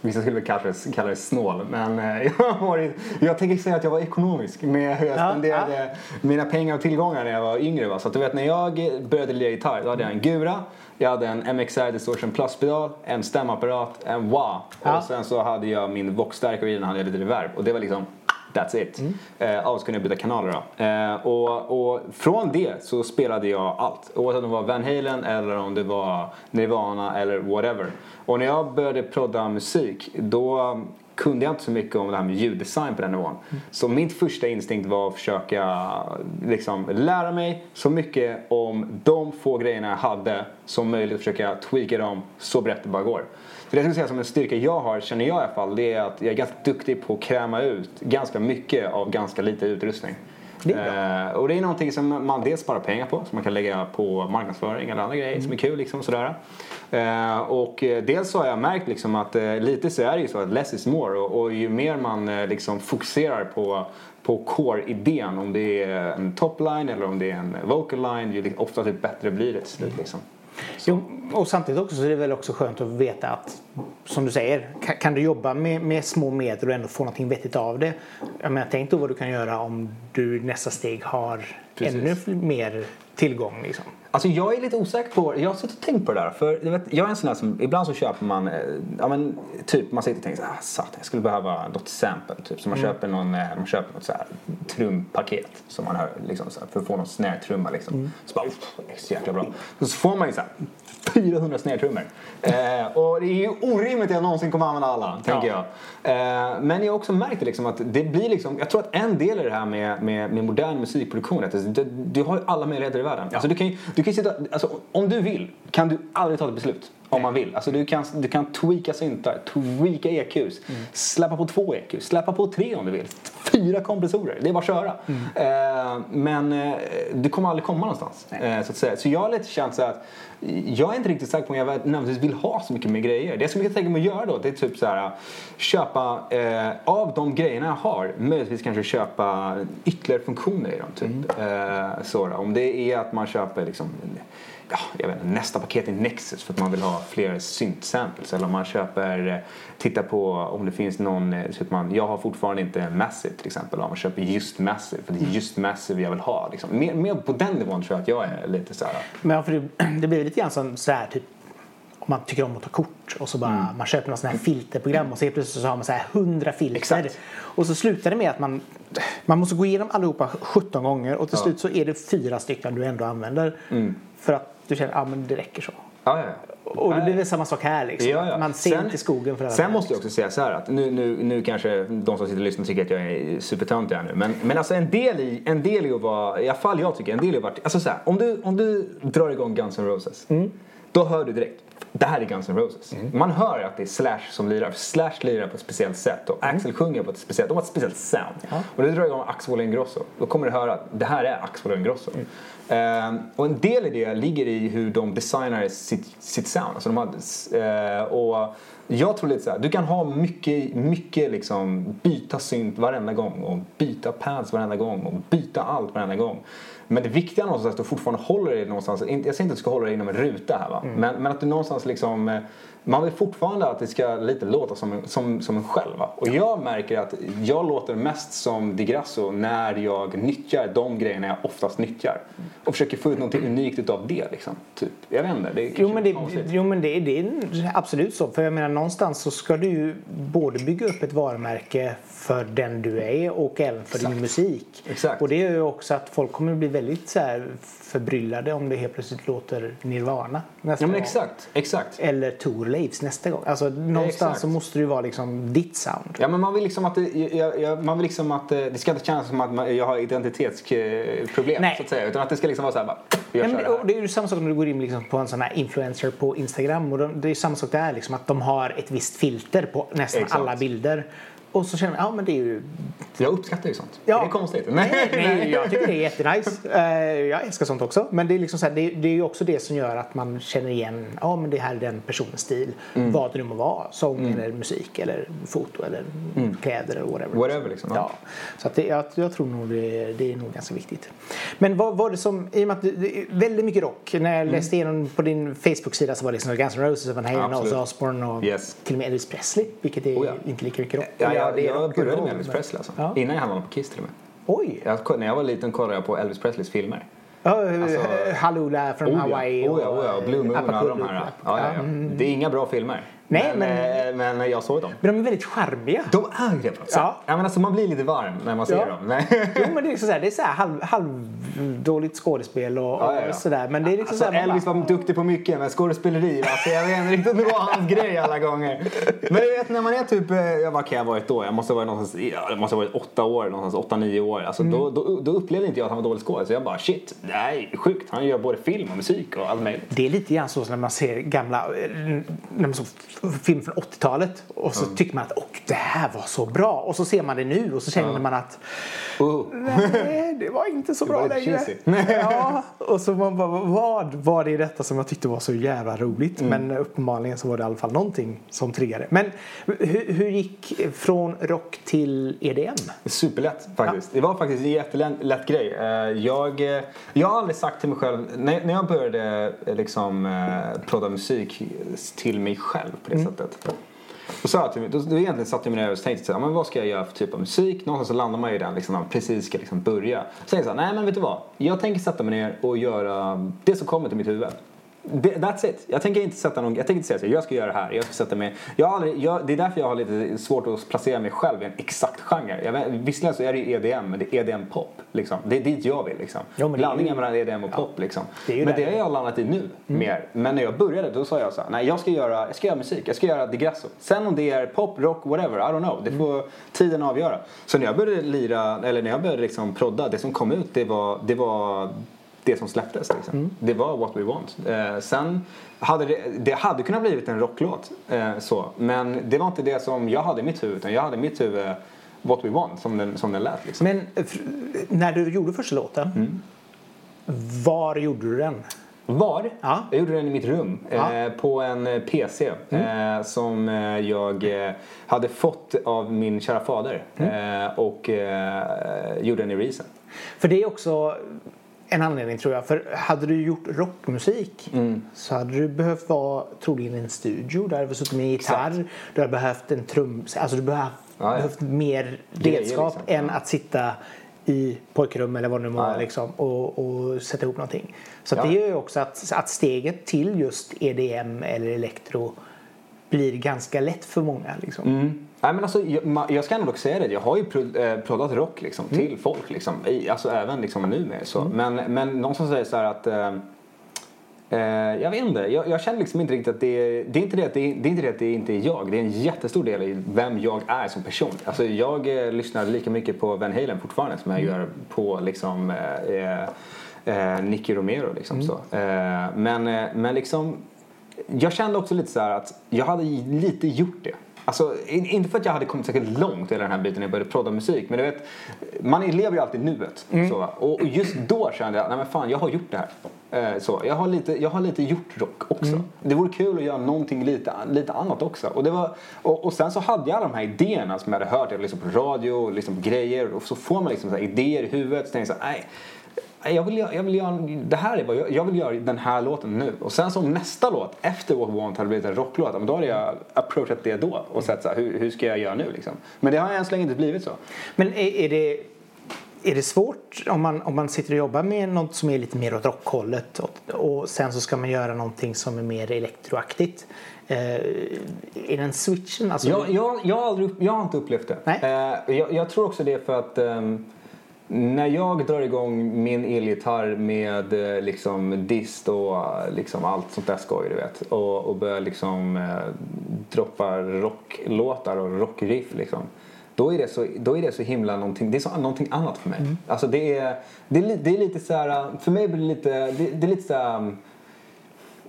vissa skulle kalla det, kalla det snål. Men eh, jag, har varit, jag tänker säga att jag var ekonomisk med hur jag Ja, spenderade mina pengar och tillgångar när jag var yngre. Va? Så att du vet när jag började lira gitarr då hade jag en Gura. Jag hade en MXR Distortion Plus-pedal, en stämapparat, en wah. Ja. Och sen så hade jag min Vox-stärkare i den hade jag lite reverb. Och det var liksom That's it. Eh, och så kunde jag byta kanaler då. Eh, och, och från det så spelade jag allt. Oavsett om det var Van Halen eller om det var Nirvana eller whatever. Och när jag började prodda musik då kunde jag inte så mycket om det här med ljuddesign på den nivån. Så min första instinkt var att försöka liksom, lära mig så mycket om de få grejerna jag hade som möjligt och försöka tweaka dem så brett det bara går. Så det jag skulle säga som en styrka jag har, känner jag i alla fall, det är att jag är ganska duktig på att kräma ut ganska mycket av ganska lite utrustning. Det är Eh, och det är någonting som man dels sparar pengar på, som man kan lägga på marknadsföring eller andra grejer som är kul. Liksom, sådär. Eh, och eh, dels så har jag märkt liksom att eh, lite så är det ju så att less is more och, och ju mer man liksom fokuserar på på core-idén, om det är en topline eller om det är en vocal line, ju ofta typ bättre blir det till slut. Liksom. Jo, och samtidigt också så är det väl också skönt att veta att som du säger, kan, kan du jobba med, med små medel och ändå få någonting vettigt av det? Jag menar, tänk då vad du kan göra om du nästa steg har Precis. ännu mer tillgång. Liksom. Alltså jag är lite osäker på, jag har suttit och tänkt på det där. För du vet, jag är en sån där som, ibland så köper man, eh, ja men typ man sitter och tänker såhär, ah, satan jag skulle behöva något sample. Typ. Så man köper någon, eh, man köper något så här trumpaket som man hör liksom så här, för att få någon snärtrumma liksom. Så bara, det är så jäkla bra. Så får man ju så här 400 snärtrummor. Eh, och det är ju orimligt att jag någonsin kommer använda alla, tänker jag. Eh, men jag har också märkt det liksom att det blir liksom, jag tror att en del i det här med, med, med modern musikproduktion att du, du har ju alla möjligheter i världen. Alltså, du kan ju, du kan sitta, alltså, om du vill kan du aldrig ta ett beslut. Om man vill. Alltså, du, kan, du kan tweaka syntar, tweaka EQs, släppa på två EQs, släppa på tre om du vill. Fyra kompressorer, det är bara att köra. Eh, men eh, du kommer aldrig komma någonstans. Eh, så, att säga. så jag har lite känt så att jag är inte riktigt säker på om jag nödvändigtvis vill ha så mycket mer grejer. Det som jag kan tänka mig att göra då det är typ så här köpa eh, av de grejerna jag har möjligtvis kanske köpa ytterligare funktioner i dem. Typ. Eh, så då. Om det är att man köper liksom ja, jag vet nästa paket i Nexus för att man vill ha fler synt-samples eller om man köper, eh, titta på om det finns någon, eh, så att man, jag har fortfarande inte Massive till exempel, om man köper just Massive för det är just Massive jag vill ha. Liksom. Mer, mer på den nivån tror jag att jag är lite så här. Men för det, det blir lite grann som så här, typ om man tycker om att ta kort och så bara Mm. man köper något sån här filterprogram och så helt plötsligt så har man så här 100 filter. Exakt. Och så slutar det med att man, man måste gå igenom allihopa 17 gånger och till Ja. slut så är det fyra stycken du ändå använder. För att du känner att ah, men det räcker så. Ja, ja. Och det blir väl samma sak här liksom. Ja, ja. Man ser Sen- inte skogen för alla Sen måste jag liksom. också säga så här att nu, nu, nu kanske de som sitter och lyssnar tycker att jag är supertöntig här nu. Men, men alltså en del i, en del i att vara, i alla fall jag tycker, en del i att vara, alltså så här, om du, om du drar igång Guns N' Roses. Mm. Då hör du direkt, det här är Guns N' Roses. Man hör att det är Slash som lirar, för Slash lirar på ett speciellt sätt och Axel sjunger på ett speciellt, de har ett speciellt sound. Mm. Ja. Och du drar igång Axel Ingrosso, då kommer du höra att det här är Axel Ingrosso. Mm. Ehm, och en del i det ligger i hur de designar sitt, sitt sound. Alltså de har, eh, och jag tror lite så här, du kan ha mycket, mycket liksom byta synt varenda gång och byta pads varenda gång och byta allt varenda gång. Men det viktiga någonstans är att du fortfarande håller dig någonstans, jag säger inte att du ska hålla dig inom en ruta här va, men, men att du någonstans liksom eh, man vill fortfarande att det ska lite låta som en, som, som en själv. Va? Och jag märker att jag låter mest som Digrasso när jag nyttjar de grejerna jag oftast nyttjar. Och försöker få ut något unikt utav det liksom. Typ. Jag vet inte, det är Jo men, det, jo men det, det är absolut så. För jag menar någonstans så ska du ju både bygga upp ett varumärke för den du är och även för din Exakt. musik. Exakt. Och det gör ju också att folk kommer bli väldigt så här förbryllade om det helt plötsligt låter Nirvana nästa Ja men gång. exakt, exakt. Eller Thorleifs nästa gång. Alltså någonstans Exakt. så måste det ju vara liksom ditt sound. Ja men man vill liksom att det, jag, jag, man vill liksom att eh, det ska inte kännas som att jag har identitetsproblem Nej. så att säga. Utan att det ska liksom vara så här bara, jag men, det här. det är ju samma sak när du går in liksom på en sån här influencer på Instagram. Och de, det är ju samma sak där, liksom, att de har ett visst filter på nästan Exakt. alla bilder. Och så känner man, ja men det är ju Jag uppskattar ju sånt. Ja. Det är konstigt. Nej, nej, jag tycker det är jättenice. Eh, jag älskar sånt också. Men det är, liksom så här, det, det är ju också det som gör att man känner igen, ja men det här är den personens stil. Mm. Vad det nu må vara. Sång eller musik eller foto eller kläder eller whatever. Whatever, liksom, ja. Ja. Så att det, jag, jag tror nog det, det är nog ganska viktigt. Men vad var det som, i och med att det, är väldigt mycket rock. När Mm. jag läste igenom på din Facebook-sida så var det liksom Guns N' Roses, Van Halen. Ozzy Osbourne och Yes. till och med Elvis Presley. Vilket är Oh ja. inte lika mycket rock. Ja, jag, började med Elvis Presley alltså. Ja. Innan jag hamnade på Kiss till och med. Oj! Jag, när jag var liten kollade jag på Elvis Presleys filmer. Ja, Alltså- Halula från Oh ja, Hawaii oh ja, oh ja. Blue Moon och alla de här. Ja, ja, ja. Mm. Det är inga bra filmer. Nej, men, men... men jag såg dem. Men de är väldigt charmiga. De är det på något sätt. Ja. Ja. men alltså, man blir lite varm när man ser Ja. dem. Nej. Jo men det är liksom så här, det är så här halv, halvdåligt skådespel och, Ja, ja, och sådär. Men det är liksom Alltså, så här, Elvis bara- var duktig på mycket men skådespeleri, alltså, jag vet inte riktigt om det var hans grej alla gånger. Men du vet när man är typ, eh, ja, vad kan jag ha varit då? Jag måste ha varit någonstans, ja, jag måste ha varit åtta år, någonstans åtta, nio år. Alltså, Mm. då, då, då upplevde inte jag att han var dålig skådis. Så jag bara shit, är sjukt. Han gör både film och musik och allt möjligt. Det är lite grann så när man ser gamla eh, när man såg f- film från 80-talet och så tycker man att Åh, det här var så bra och så ser man det nu och så känner man att Oh. nej, det var inte så Det bra längre. ja, och så man bara, vad var det i detta som jag tyckte var så jävla roligt? Mm. Men uppenbarligen så var det i alla fall någonting som triggade. Men hur, hur gick från rock till EDM? Superlätt faktiskt. Det var faktiskt en jättelätt lätt grej. Eh, Jag, eh, jag har aldrig sagt till mig själv, när, jag började eh, liksom prodda musik till mig själv på det Mm. sättet. Då sa jag till mig, då, då egentligen satte jag mig ner och tänkte så här, men vad ska jag göra för typ av musik? Någonstans så landar man ju i den liksom, när man precis ska liksom börja. Så tänkte jag så här, nej men vet du vad? Jag tänker sätta mig ner och göra det som kommer till mitt huvud. That's it. Jag tänker inte sätta någon, jag tänker inte säga så jag ska göra det här, jag ska sätta mig. Jag aldrig, jag, det är därför jag har lite svårt att placera mig själv i en exakt genre. Jag, vet- visserligen så är det ju EDM, men det är EDM-pop. Liksom. Det är dit jag vill. Liksom. Jo, är ju- Blandningen mellan EDM och pop. Liksom. det men det har jag landat i nu mer. Men när jag började då sa jag så här, nej jag ska göra, jag ska göra musik, jag ska göra Degrasso. Sen om det är pop, rock, whatever, I don't know. Det får tiden avgöra. Så när jag började lira, eller när jag började liksom prodda, det som kom ut det var, det var det som släpptes. Liksom. Det var What We Want. Eh, sen hade det, det hade kunnat blivit en rocklåt. Eh, så. Men det var inte det som jag hade i mitt huvud. Utan jag hade i mitt huvud What We Want som den, som den lät. Liksom. Men när du gjorde första låten, Mm. var gjorde du den? Var? Ja. Jag gjorde den i mitt rum. Ja. Mm. Eh, på en eh, PC. Eh, som eh, jag eh, hade fått av min kära fader. Mm. Eh, och gjorde den i Reason. För det är också en anledning tror jag. För hade du gjort rockmusik Mm. så hade du behövt vara troligen i en studio. Du hade suttit med gitarr. Exakt. Du hade behövt en trum... Alltså du behövt, Ja, ja. behövt mer Grejer, redskap liksom. än att sitta i pojkrum eller vad det nu var Ja, ja. liksom, och, och sätta ihop någonting. Så Ja. det gör ju också att, att steget till just EDM eller elektro blir ganska lätt för många. Liksom. Mm. Nej, men alltså, jag, jag ska ändå dock säga det. Jag har ju eh, proddat rock liksom, Mm. till folk. Liksom, i, alltså även liksom, numera. Så. Men, men någon som säger så här att eh, eh, jag vet inte. Jag, jag känner liksom inte riktigt att det. Det är inte det det, är, det är inte det att det inte är jag. Det är en jättestor del i vem jag är som person. Alltså, jag eh, lyssnar lika mycket på Van Halen fortfarande som jag gör på liksom, eh, eh, Nicky Romero. Liksom, så. Eh, men, eh, men liksom jag kände också lite så här att jag hade lite gjort det. Alltså, in- inte för att jag hade kommit säkert långt i den här biten när jag började prodda musik. Men du vet, man lever ju alltid nuet. Så, va? och just då kände jag, nej men fan jag har gjort det här. Eh, så, jag, har lite, jag har lite gjort rock också. Det vore kul att göra någonting lite, lite annat också. Och, det var, och, och sen så hade jag alla de här idéerna som jag hade hört. Jag lyssnade på radio, på grejer. Och så får man liksom så idéer i huvudet. Så tänkte jag så här, nej. Jag vill, jag vill göra, det här är vad jag, jag vill göra den här låten nu. Och sen som nästa låt efter What Want hade blivit en rocklåt. men Då hade jag approachat det då och sett så här, hur, hur ska jag göra nu liksom. Men det har än så länge inte blivit så. Men är, är, det, är det svårt om man, om man sitter och jobbar med något som är lite mer åt rockhållet och, och sen så ska man göra någonting som är mer elektroaktigt? Eh, är den switchen? Alltså, Jag, jag, jag, har, aldrig, jag har inte upplevt det. Nej. Eh, jag, jag tror också det för att ehm, när jag drar igång min elgitarr med eh, liksom dist och eh, liksom allt sånt där skoj du vet och, och börjar liksom eh, droppa rocklåtar och rockriff liksom. Då är, det så, då är det så himla någonting, det är så, någonting annat för mig. Alltså det är, det, är, det är lite så här, för mig blir det lite, det, det är lite så här,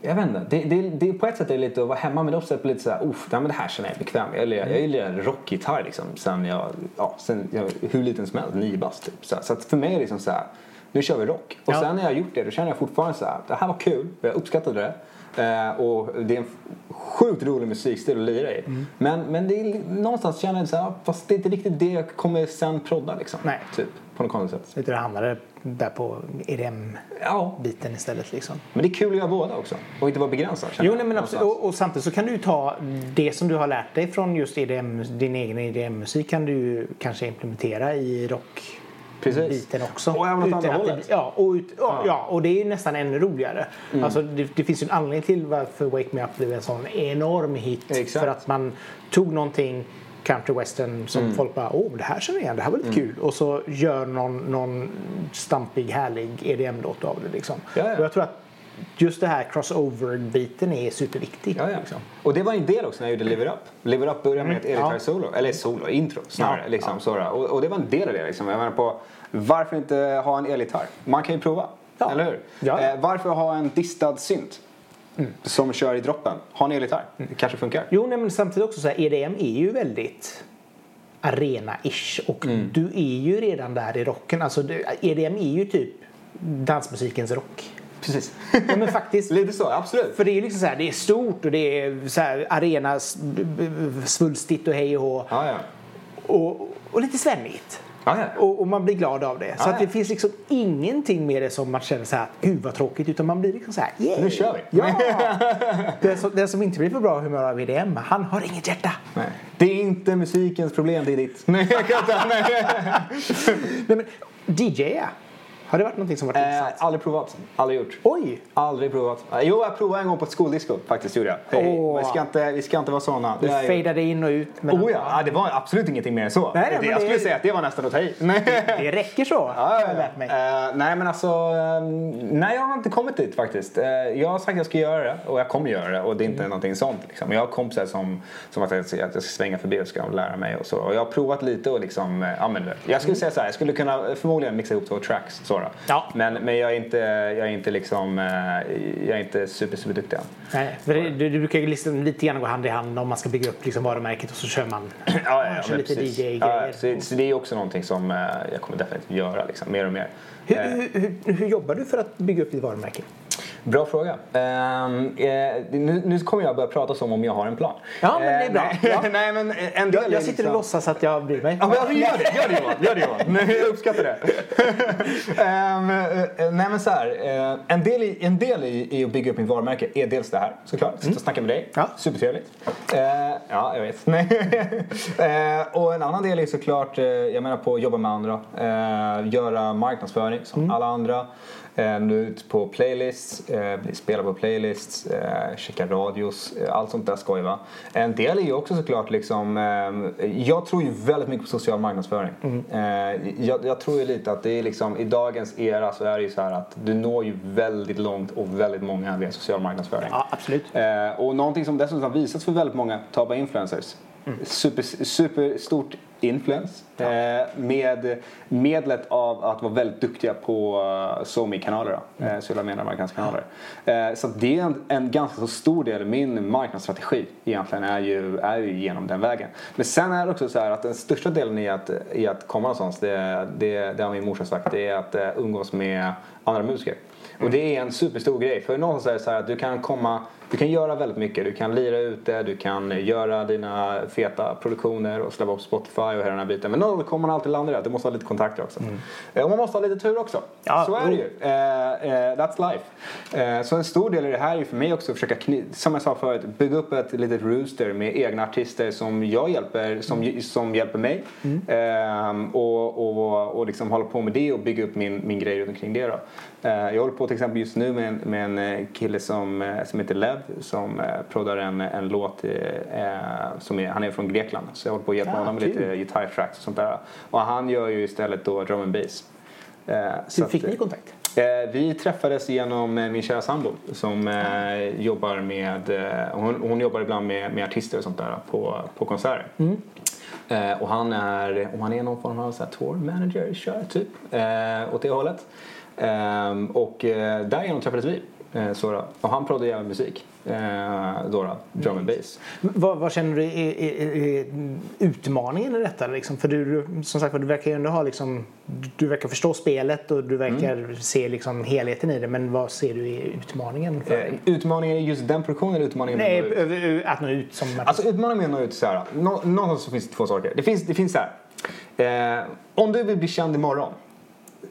jag vet inte. Det, det, det, på ett sätt är det lite att vara hemma men också ett lite såhär, uff, nej, men det här känner jag bekväm. Jag lirar- Jag lirar rockgitarr liksom sen jag, ja, sen jag, hur liten som helst, nio bast typ. Så, så för mig är det liksom såhär, nu kör vi rock. Och Ja. sen när jag har gjort det då känner jag fortfarande såhär, det här var kul, jag uppskattade det. Eh, och det är en sjukt rolig musikstil att lira i. Mm. Men, men det är, någonstans känner jag såhär, fast det är inte riktigt det jag kommer sen prodda liksom. Nej. Typ, på något konstigt sätt. Vet du, hamnade där på EDM-biten Ja, istället. Liksom. men det är kul att göra båda också. Och inte vara begränsad Jo, nej, men absolut. Och, och samtidigt så kan du ta det som du har lärt dig från just EDM, din egen EDM-musik kan du kanske implementera i rockbiten Precis. också. Och även åt Utan andra att det- hållet. Ja och, ut, ja, Ja. Mm. och det är ju nästan ännu roligare. Alltså, det, det finns ju en anledning till varför Wake Me Up blev en sån enorm hit. Exakt. För att man tog någonting country western som Mm. folk bara åh det här känner jag igen, det här var lite kul. Och så gör någon, någon stampig härlig EDM-låt av det liksom. Ja, ja. Och jag tror att just det här crossover-biten är superviktig. Ja, ja. Liksom. Och det var en del också när jag gjorde Live It Up. Live It Up började med ett Mm. Ja. elgitarr-solo, eller solo, intro snarare. Ja, Liksom, sådär. Och, och det var en del av det. Liksom. Jag menar på, varför inte ha en elgitarr? Man kan ju prova, Ja. eller hur? Ja. Eh, varför ha en distad synt som kör i droppen? Ha en elgitarr, det kanske funkar. Jo, nej, men samtidigt också så här, EDM är ju väldigt arena-ish och Mm. du är ju redan där i rocken. Alltså EDM är ju typ dansmusikens rock. Precis. Ja men faktiskt. Lite så, absolut. För det är ju liksom så här, det är stort och det är så här arena svulstigt och hej och hå. Ja, ja. Och, och lite svennigt. Ja, ja. Och, och man blir glad av det. Så det finns liksom ingenting med det som man känner så här, gud vad tråkigt. Utan man blir liksom så här, yeah. Nu kör vi. Ja! den, som, den som inte blir på bra humör av EDM, han har inget hjärta. Nej. Det är inte musikens problem, det är ditt. Nej, jag kan inte. Nej. Nej, men, DJ, har det varit någonting som varit Eh, intressant? aldrig provat. Aldrig gjort. Oj! Aldrig provat. Eh, Jo, jag provade en gång på ett skoldisco faktiskt. Gjorde jag. Hej. Åh. Vi, ska inte, vi ska inte vara såna. Du Det fejdade in och ut. Men Oh ja, ja, det var absolut ingenting mer än så. Nej, det, jag det- skulle säga att det var nästan att ta i. Nej. Det räcker så, Ja, jag lärt mig. Eh, nej men alltså, eh, nej jag har inte kommit dit faktiskt. Eh, jag har sagt att jag ska göra det och jag kommer göra det och det är inte någonting sånt. Liksom. Jag har kompisar som, som har sagt att jag ska svänga förbi och ska lära mig och så. Och jag har provat lite och liksom, vet. Jag skulle säga så här, jag skulle kunna förmodligen mixa ihop två tracks. Så då. Ja. Men, men jag är inte, jag är inte liksom, eh, jag är inte super super duktig. Nej, det, det, brukar ju liksom lite grann gå hand i hand om man ska bygga upp liksom varumärket och så kör man, Ja, ja, man kör lite. DJ-grejer. Så, så det är också någonting som eh, jag kommer definitivt göra liksom, mer och mer. hur, Eh, hur, hur, hur jobbar du för att bygga upp ditt varumärke? Bra fråga. Ehm, eh, nu, nu kommer jag börja prata som om jag har en plan. Ja, men det är bra. Eh, Ja. nej, nej, men en del Jag, jag sitter liksom... och låtsas att jag bryr mig. Ja, men gör det, gör det Johan. Gör det, Johan. Nej, jag uppskattar det. Ehm, eh, nej men så här, eh, en del, i, en del i, i att bygga upp mitt varumärke är dels det här såklart. Sitta och snacka med dig. Mm. Ja. Supertrevligt. Eh, ja, jag vet. Nej. Eh, och en annan del är såklart, jag menar på att jobba med andra. Eh, göra marknadsföring som Mm. alla andra. Eh, nå ut på playlists, eh, spela på playlists, eh, checka radios, allt sånt där skoj va. En del är ju också såklart liksom, jag tror ju väldigt mycket på social marknadsföring. Eh, jag, jag tror ju lite att det är liksom, i dagens era så är det ju så här att du når ju väldigt långt och väldigt många via social marknadsföring. Ja, absolut. Och någonting som dessutom har visats för väldigt många, ta bara influencers. Super, superstort influens eh, med medlet av att vara väldigt duktiga på uh, SoMe-kanaler, mm. eh, sociala mediemarknadskanaler. Eh, så att det är en, en ganska så stor del av min marknadsstrategi egentligen är ju, är ju genom den vägen. Men sen är det också så att den största delen i att, i att komma någonstans, det, det, det har min morsa sagt, det är att umgås med andra musiker. Och det är en superstor grej. För någonstans är det så här att du kan komma, du kan göra väldigt mycket. Du kan lira ute, du kan göra dina feta produktioner och släppa upp Spotify och hela den här biten. Men då kommer man alltid landa det. Du måste ha lite kontakter också. Eh, Och man måste ha lite tur också. Ja, så är det ju. Eh, eh, that's life. Eh, så en stor del i det här är för mig också att försöka, som jag sa förut, bygga upp ett litet rooster med egna artister som jag hjälper, som, som hjälper mig. Eh, och och, och liksom hålla på med det och bygga upp min, min grej runt omkring det då. Jag håller på till exempel just nu med en, med en kille som, som heter Lev som eh, proddar en, en låt eh, eh, som är, han är från Grekland så jag håller på att hjälpa Ah, honom med kul. lite gitarrtracks och sånt där. Och han gör ju istället då drum and bass. Eh, så Hur fick att, ni kontakt? Eh, vi träffades genom eh, min kära sambo som eh, jobbar med, eh, hon, hon jobbar ibland med, med artister och sånt där på, på konserter. Eh, och han är, om han är någon form av så här, tour manager, kör typ, eh, åt det hållet. Ehm, och eh, därigenom träffades vi. Eh, då. Och han proddade även musik. Eh, då, då, drum and bass. Vad, vad känner du är, är, är, utmaningen i detta? Liksom? För du, som sagt du verkar ju ändå ha liksom, du verkar förstå spelet och du verkar Mm. se liksom helheten i det. Men vad ser du är utmaningen? För? Eh, utmaningen i just den produktionen eller utmaningen Nej, att nå ut? att nå ut som. Alltså utmaningen med att nå ut så här. Nå, någonstans så finns det två saker. Det finns, det finns så här. Eh, om du vill bli känd imorgon.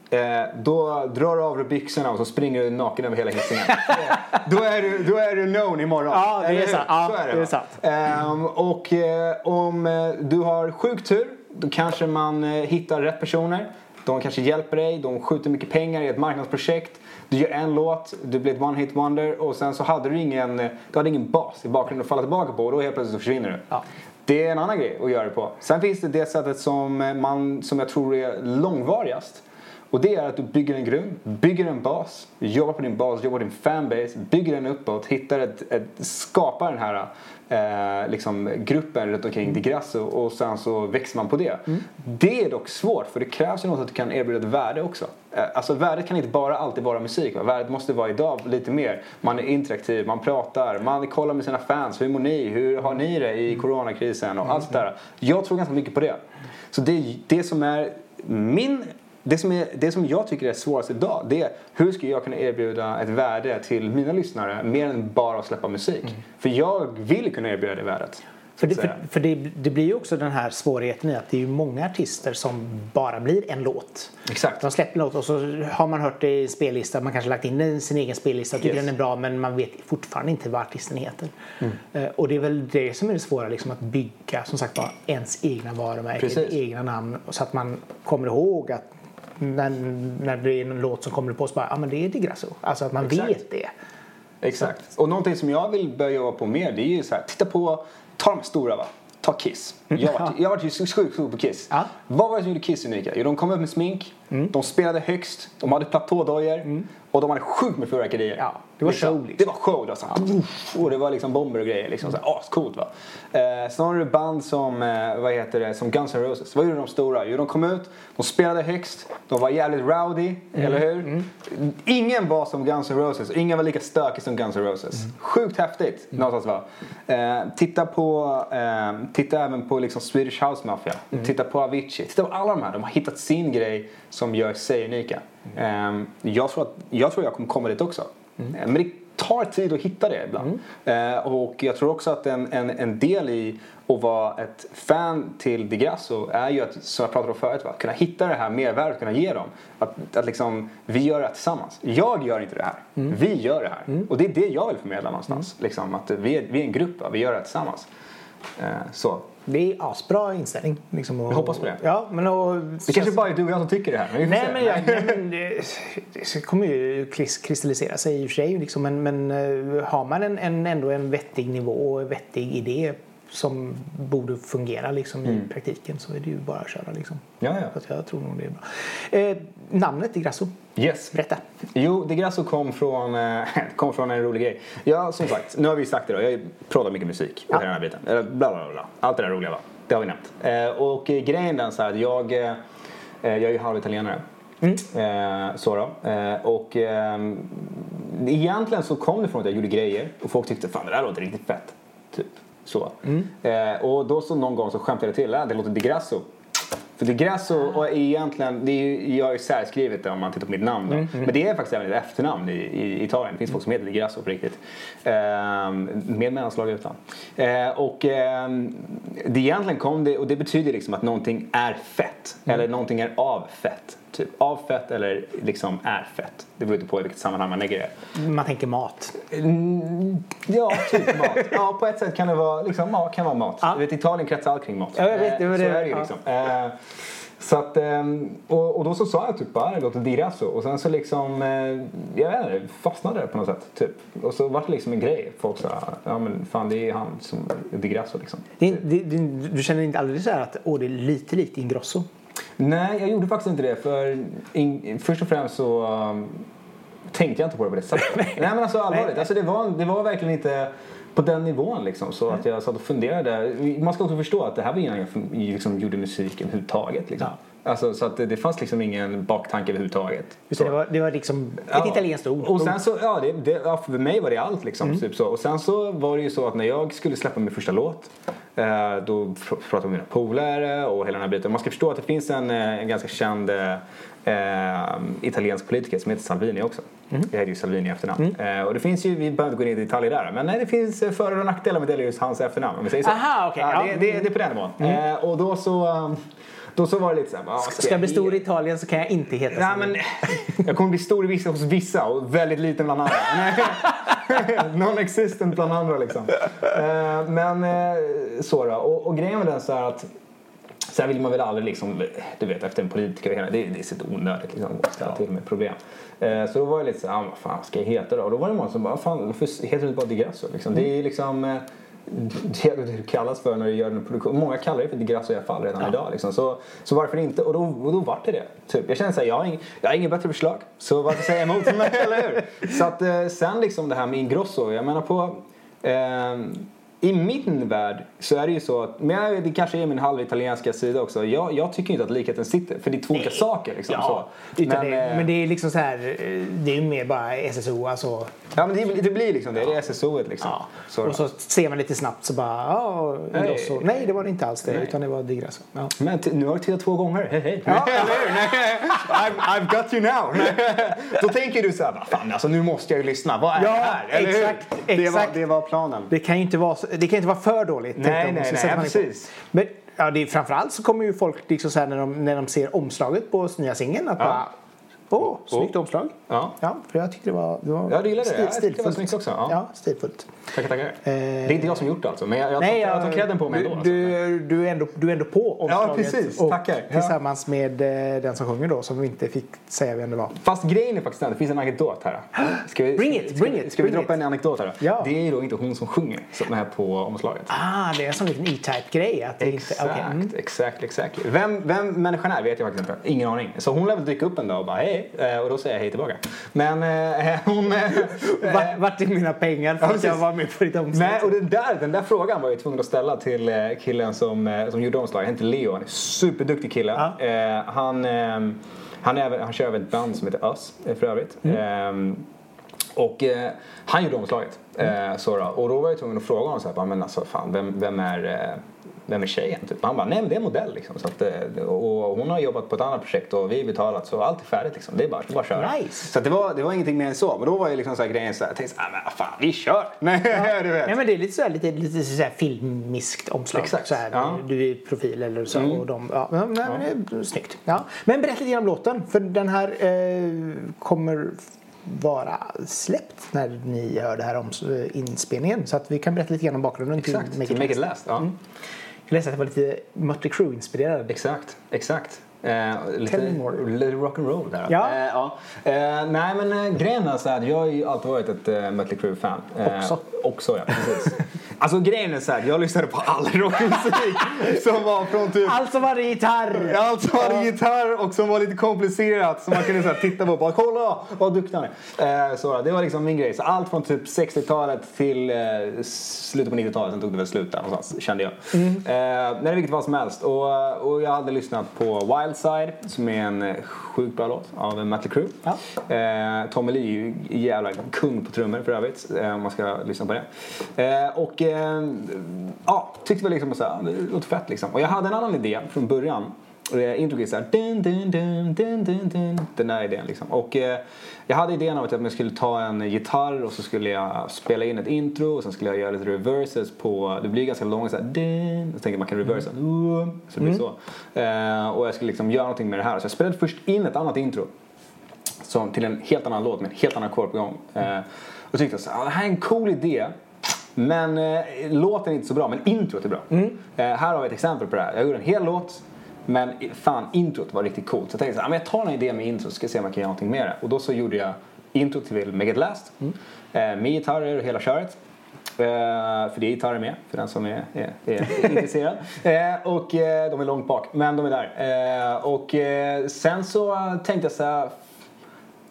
Eh, då drar du av dig byxorna och så springer du naken över hela Hisingen. Eh, då, är du, då är du known imorgon. Ja, det är sant. Ja, så är det, det är sant. Ehm, och eh, om eh, du har sjuk tur då kanske man eh, hittar rätt personer. De kanske hjälper dig, de skjuter mycket pengar i ett marknadsprojekt. Du gör en låt, du blir ett one hit wonder och sen så hade du ingen, eh, du hade ingen bas i bakgrunden att falla tillbaka på och då helt plötsligt så försvinner du. Ja. Det är en annan grej att göra det på. Sen finns det det sättet som, man, som jag tror är långvarigast. Och det är att du bygger en grund, bygger en bas, jobbar på din bas, jobbar på din fanbase, bygger den uppåt, hittar ett, ett skapar den här eh, liksom, gruppen runt omkring Di Grasso och sen så växer man på det. Mm. Det är dock svårt för det krävs ju något att du kan erbjuda ett värde också. Eh, alltså värdet kan inte bara alltid vara musik. Va? Värdet måste vara idag lite mer. Man är interaktiv, man pratar, man kollar med sina fans. Hur mår ni? Hur har ni det i coronakrisen? Och allt sånt där. Jag tror ganska mycket på det. Så det, det som är min det som, är, det som jag tycker är svårast idag det är hur ska jag kunna erbjuda ett värde till mina lyssnare mer än bara att släppa musik. Mm. För jag vill kunna erbjuda det värdet. För, det, för, för det, det blir ju också den här svårigheten i att det är ju många artister som bara blir en låt. Exakt. De släpper en låt och så har man hört det i en spellista, man kanske lagt in sin egen spellista och tycker Yes. den är bra men man vet fortfarande inte vad artisten heter. Mm. Eh, och det är väl det som är det svåra, liksom att bygga som sagt var ens egna varumärke, Precis. egna namn så att man kommer ihåg att när, när det är en låt som kommer på så bara, ja ah, men det är Di Grasso. Alltså att man Exakt. vet det. Exakt. Och någonting som jag vill börja jobba på mer det är ju så här, titta på, ta de stora va. Ta Kiss. Jag har varit- jag har varit ju så sjukt stor på Kiss. Ja. Vad var det som gjorde Kiss unika? Jo, de kom upp med smink, de spelade högst, de hade platådojor och de hade sjukt med fyrverkerier. Ja, det var show, liksom. Det var show. Det var, så här, och det var liksom bomber och grejer. Liksom, så här, ascoolt va. Eh, sen har du band som, eh, vad heter det, som Guns N' Roses. Vad gjorde de stora? Jo, de kom ut, de spelade högst, de var jävligt rowdy, eller hur? Ingen var som Guns N' Roses ingen var lika stökig som Guns N' Roses. Sjukt häftigt någonstans va. Eh, titta på, eh, titta även på liksom Swedish House Mafia. Titta på Avicii. Titta på alla de här. De har hittat sin grej som gör sig unika. Eh, jag, tror att, jag tror jag kommer komma dit också. Eh, Men det tar tid att hitta det ibland. Eh, och jag tror också att en, en, en del i att vara ett fan till Di Grasso är ju att, som jag pratade om förut, va? kunna hitta det här mervärdet, kunna ge dem. Att, att liksom, vi gör det här tillsammans. Jag gör inte det här. Vi gör det här. Och det är det jag vill förmedla någonstans. Liksom, att vi, är, vi är en grupp, va? vi gör det här tillsammans. Så. Det är asbra inställning. Liksom, och, Jag hoppas på det. Ja, men och, Det kanske bara är du och jag som tycker det här. Men Nej se. men, jag, nej, men det, det kommer ju kris- kristallisera sig i och för sig. Liksom, men, men eh, har man en, en, ändå en vettig nivå och en vettig idé som borde fungera liksom, i praktiken så är det ju bara att köra. Liksom. Ja, ja. Så jag tror nog det är bra. Eh, namnet Di Grasso, Yes. berätta. Jo, Di Grasso kom från, eh, kom från en rolig grej. Ja, som sagt, nu har vi sagt det då. Jag pratar mycket musik och Ja. den här biten. Bla, bla, bla. Allt det där roliga va. Det har vi nämnt. Eh, och eh, grejen är så här att jag, eh, jag är ju halvitalienare. Eh, så då. Eh, och eh, egentligen så kom det från att jag gjorde grejer och folk tyckte fan det där låter riktigt fett. Typ så. Eh, och då så någon gång så skämtade jag till, äh, det låter Di Grasso. För Di Grasso och är egentligen, det är ju, jag har ju särskrivet det om man tittar på mitt namn då. Men det är faktiskt även ett efternamn i, i Italien. Det finns folk som heter Di Grasso på riktigt. Ehm, med mellanslag utan. Eh, och ehm, det egentligen kom det, och det betyder liksom att någonting är fett. Eller någonting är av fett. Typ av fett eller liksom är fett. Det beror inte på i vilket sammanhang man lägger det. Man tänker mat. Mm, ja, typ mat. Ja, på ett sätt kan det vara, liksom, ja, kan vara mat. Ja. Du vet, Italien kretsar allt kring mat. Ja, jag vet, det var Eh, det. Så är det ju Ja. liksom. Eh, Så att, ehm, och, och då så sa jag typ bara det låter Di Grasso och sen så liksom, eh, jag vet inte, fastnade det på något sätt. Typ. Och så var det liksom en grej. Folk sa, ja men fan det är han som Di Grasso liksom. Det, det, det, du känner inte aldrig så här att åh, det är lite likt Ingrosso? Nej, jag gjorde faktiskt inte det. För in, först och främst så um, tänkte jag inte på det på det sättet. Nej men alltså allvarligt. Alltså, det, var, det var verkligen inte på den nivån liksom. Så att jag satt och funderade. Man ska också förstå att det här var innan jag liksom, gjorde musik överhuvudtaget. Liksom. Alltså, så att det, det fanns liksom ingen baktanke överhuvudtaget. Utan det, var, det var liksom ett Ja. italienskt ord. Och sen så, ja, det, det, ja, för mig var det allt liksom. Typ så. Och sen så var det ju så att när jag skulle släppa min första låt eh, då pr- pratade jag med mina polare och hela den här biten. Man ska förstå att det finns en, eh, en ganska känd eh, eh, italiensk politiker som heter Salvini också. Jag heter ju Salvini i efternamn. Eh, och det finns ju, vi behöver inte gå in i detaljer där, men nej, det finns för och nackdelar med just hans efternamn om vi säger så. Aha, okej, ja, det, det, det är på den nivån. Eh, och då så, då så var det lite såhär, ah, Ska jag bli stor i Italien så kan jag inte heta Nej, men, jag kommer bli stor i vissa, hos vissa och väldigt liten bland andra. Non-existent bland andra liksom. Eh, men eh, så då. Och, och grejen med den så här att Sen vill man väl aldrig liksom, du vet efter en politiker hela, det, det är så onödigt liksom att ställa till med problem. Eh, så då var jag lite så här, ah, vad fan ska jag heta då? Och då var det många som bara, fan varför heter du bara Di Grasso? Liksom. Det är liksom, eh, det det kallas för när du gör en produktion. Många kallar det för digrasso i alla fall redan idag. Liksom. Så, så varför inte? Och då, och då vart det det. Typ. Jag känner såhär, jag har, ing, jag har inget bättre förslag. Så varför säga emot mig, eller hur? Så att eh, sen liksom det här med ingrosso. Jag menar på... ehm, i min värld så är det ju så att, men jag- det kanske är min halvitalienska sida också. Jag, jag tycker inte att likheten sitter, för det är två olika saker. Liksom, Ja, så. Men, det, eh, men det är liksom så här, eh, det är ju mer bara SSO alltså. Ja men det, det blir liksom det, det är SSO-et liksom. Ja. Så och så ser man lite snabbt så bara, ja, Nej. Nej, det var det inte alls det, Nej. utan det var Digrasso. Ja. Men nu har du tittat två gånger. Hej hej. Ja. I've, I've got you now. Då tänker du så här, "Vad fan alltså nu måste jag ju lyssna. Vad är Ja, det här? Eller hur? exakt, Det var, exakt. det var planen. Det kan ju inte vara, så- det kan inte vara för dåligt. Nej, nej, nej, ja, på. precis. Men ja, det är, framförallt så kommer ju folk liksom så här när de, när de ser omslaget på nya singeln att bara, åh, snyggt omslag. Ja. Ja, för jag tyckte det var, det var Ja, du gillade det. stil- Jag tyckte det var stilfullt. snyggt också, ja. Ja, stilfullt. Tackar, tackar. Eh, det är inte jag som gjort det alltså, men jag, jag, Nej, tar, jag tar credden på mig du, ändå. Alltså. du, du, är ändå, du är ändå på omslaget. precis. Och Tackar. Ja. Tillsammans med eh, den som sjunger då, som vi inte fick säga vem det var. Fast grejen är faktiskt den, det finns en anekdot här. Ska vi, Bring it, bring it, Ska vi droppa en anekdot här? Ja. Det är då inte hon som sjunger som är på omslaget. Ah, det är en sån liten E-Type-grej. Det Exakt, mm. exakt, exakt. Vem, vem människan är vet jag faktiskt inte. Ingen aning. Så hon lär väl dyka upp en dag och bara hej. Eh, Och då säger jag hej tillbaka. Men eh, hon... eh, Vart, är mina pengar för Ja, att jag var med på ditt omslag? Nej, och den där, den där frågan var jag tvungen att ställa till eh, killen som, eh, som gjorde omslaget. Han heter Leo, han är superduktig kille. Ja. Eh, han, eh, han, är, han kör även ett band som heter Us för övrigt. Mm. Eh, och han gjorde omslaget. Eh, så då. Och då var jag tvungen att fråga honom så här, men alltså fan, vem, vem är vem är tjejen? Typ. Han bara, nej men det är en modell liksom. Så att, eh, och hon har jobbat på ett annat projekt och vi har betalat så allt är färdigt liksom. Det är bara, det är bara att köra. Nice. Så att det, var, det var ingenting mer än så. Men då var ju liksom så här grejen så här, jag tänkte så här, men fan vi kör. Nej, du vet. Nej, men det är lite så här, lite, lite så här filmiskt omslag. Exakt, Så här, ja. Mm. Du är i profil eller så. Och de, ja, men, det är snyggt. Ja. Men berätta lite grann om låten. För den här eh, kommer vara släppt när ni hör det här om eh, inspelningen. Så att vi kan berätta lite grann om bakgrunden Exakt, till till Make It Last. Ja. Jag läste att det var lite Mötley Crüe-inspirerad. Exakt, exakt. Eh, lite, lite rock'n'roll där. Ja. Eh, ja. Eh, nej men eh, grejen är så här, jag har ju alltid varit ett eh, Mötley Crüe-fan. Eh, Också. Också ja, precis. alltså grejen är så här, jag lyssnade på all rockmusik som var från typ Allt som hade gitarr! allt som hade gitarr och som var lite komplicerat som man kunde så här, titta på och bara kolla vad duktig han är. Eh, så, det var liksom min grej. Så allt från typ 60-talet till eh, slutet på 90-talet, sen tog det väl slut där någonstans kände jag. Eh, men i vilket fall som helst. Och, och jag hade lyssnat på Wildside som är en eh, sjukt bra låt av Mötley Crüe. Ja. Eh, Tommy Lee är ju jävla kung på trummor för övrigt eh, om man ska lyssna på det. Eh, och eh, ja, tyckte väl liksom här, det låter fett liksom. Och jag hade en annan idé från början. Eh, Introt är såhär dun, dun, dun, dun, dun, dun. Den där idén liksom. Och eh, jag hade idén av att jag skulle ta en gitarr och så skulle jag spela in ett intro och sen skulle jag göra lite reverses på, det blir ganska långt såhär dun. Så tänker man kan reversa. Uh, så det blir så. Eh, och jag skulle liksom göra någonting med det här. Så jag spelade först in ett annat intro som, till en helt annan låt med en helt annan ackord på gång. Eh, och tyckte så här, "Ah, det här är en cool idé. Men eh, låten är inte så bra, men introt är bra. Eh, här har vi ett exempel på det här. Jag gjorde en hel låt, men fan introt var riktigt coolt. Så jag tänkte så här, "Ah, jag tar en idé med intro så ska se om jag kan göra någonting med det. Och då så gjorde jag intro till Make It Last. Eh, med gitarrer och hela köret. Eh, för det är gitarrer med, för den som är, är, är intresserad. Eh, och eh, de är långt bak, men de är där. Eh, och eh, sen så tänkte jag så här,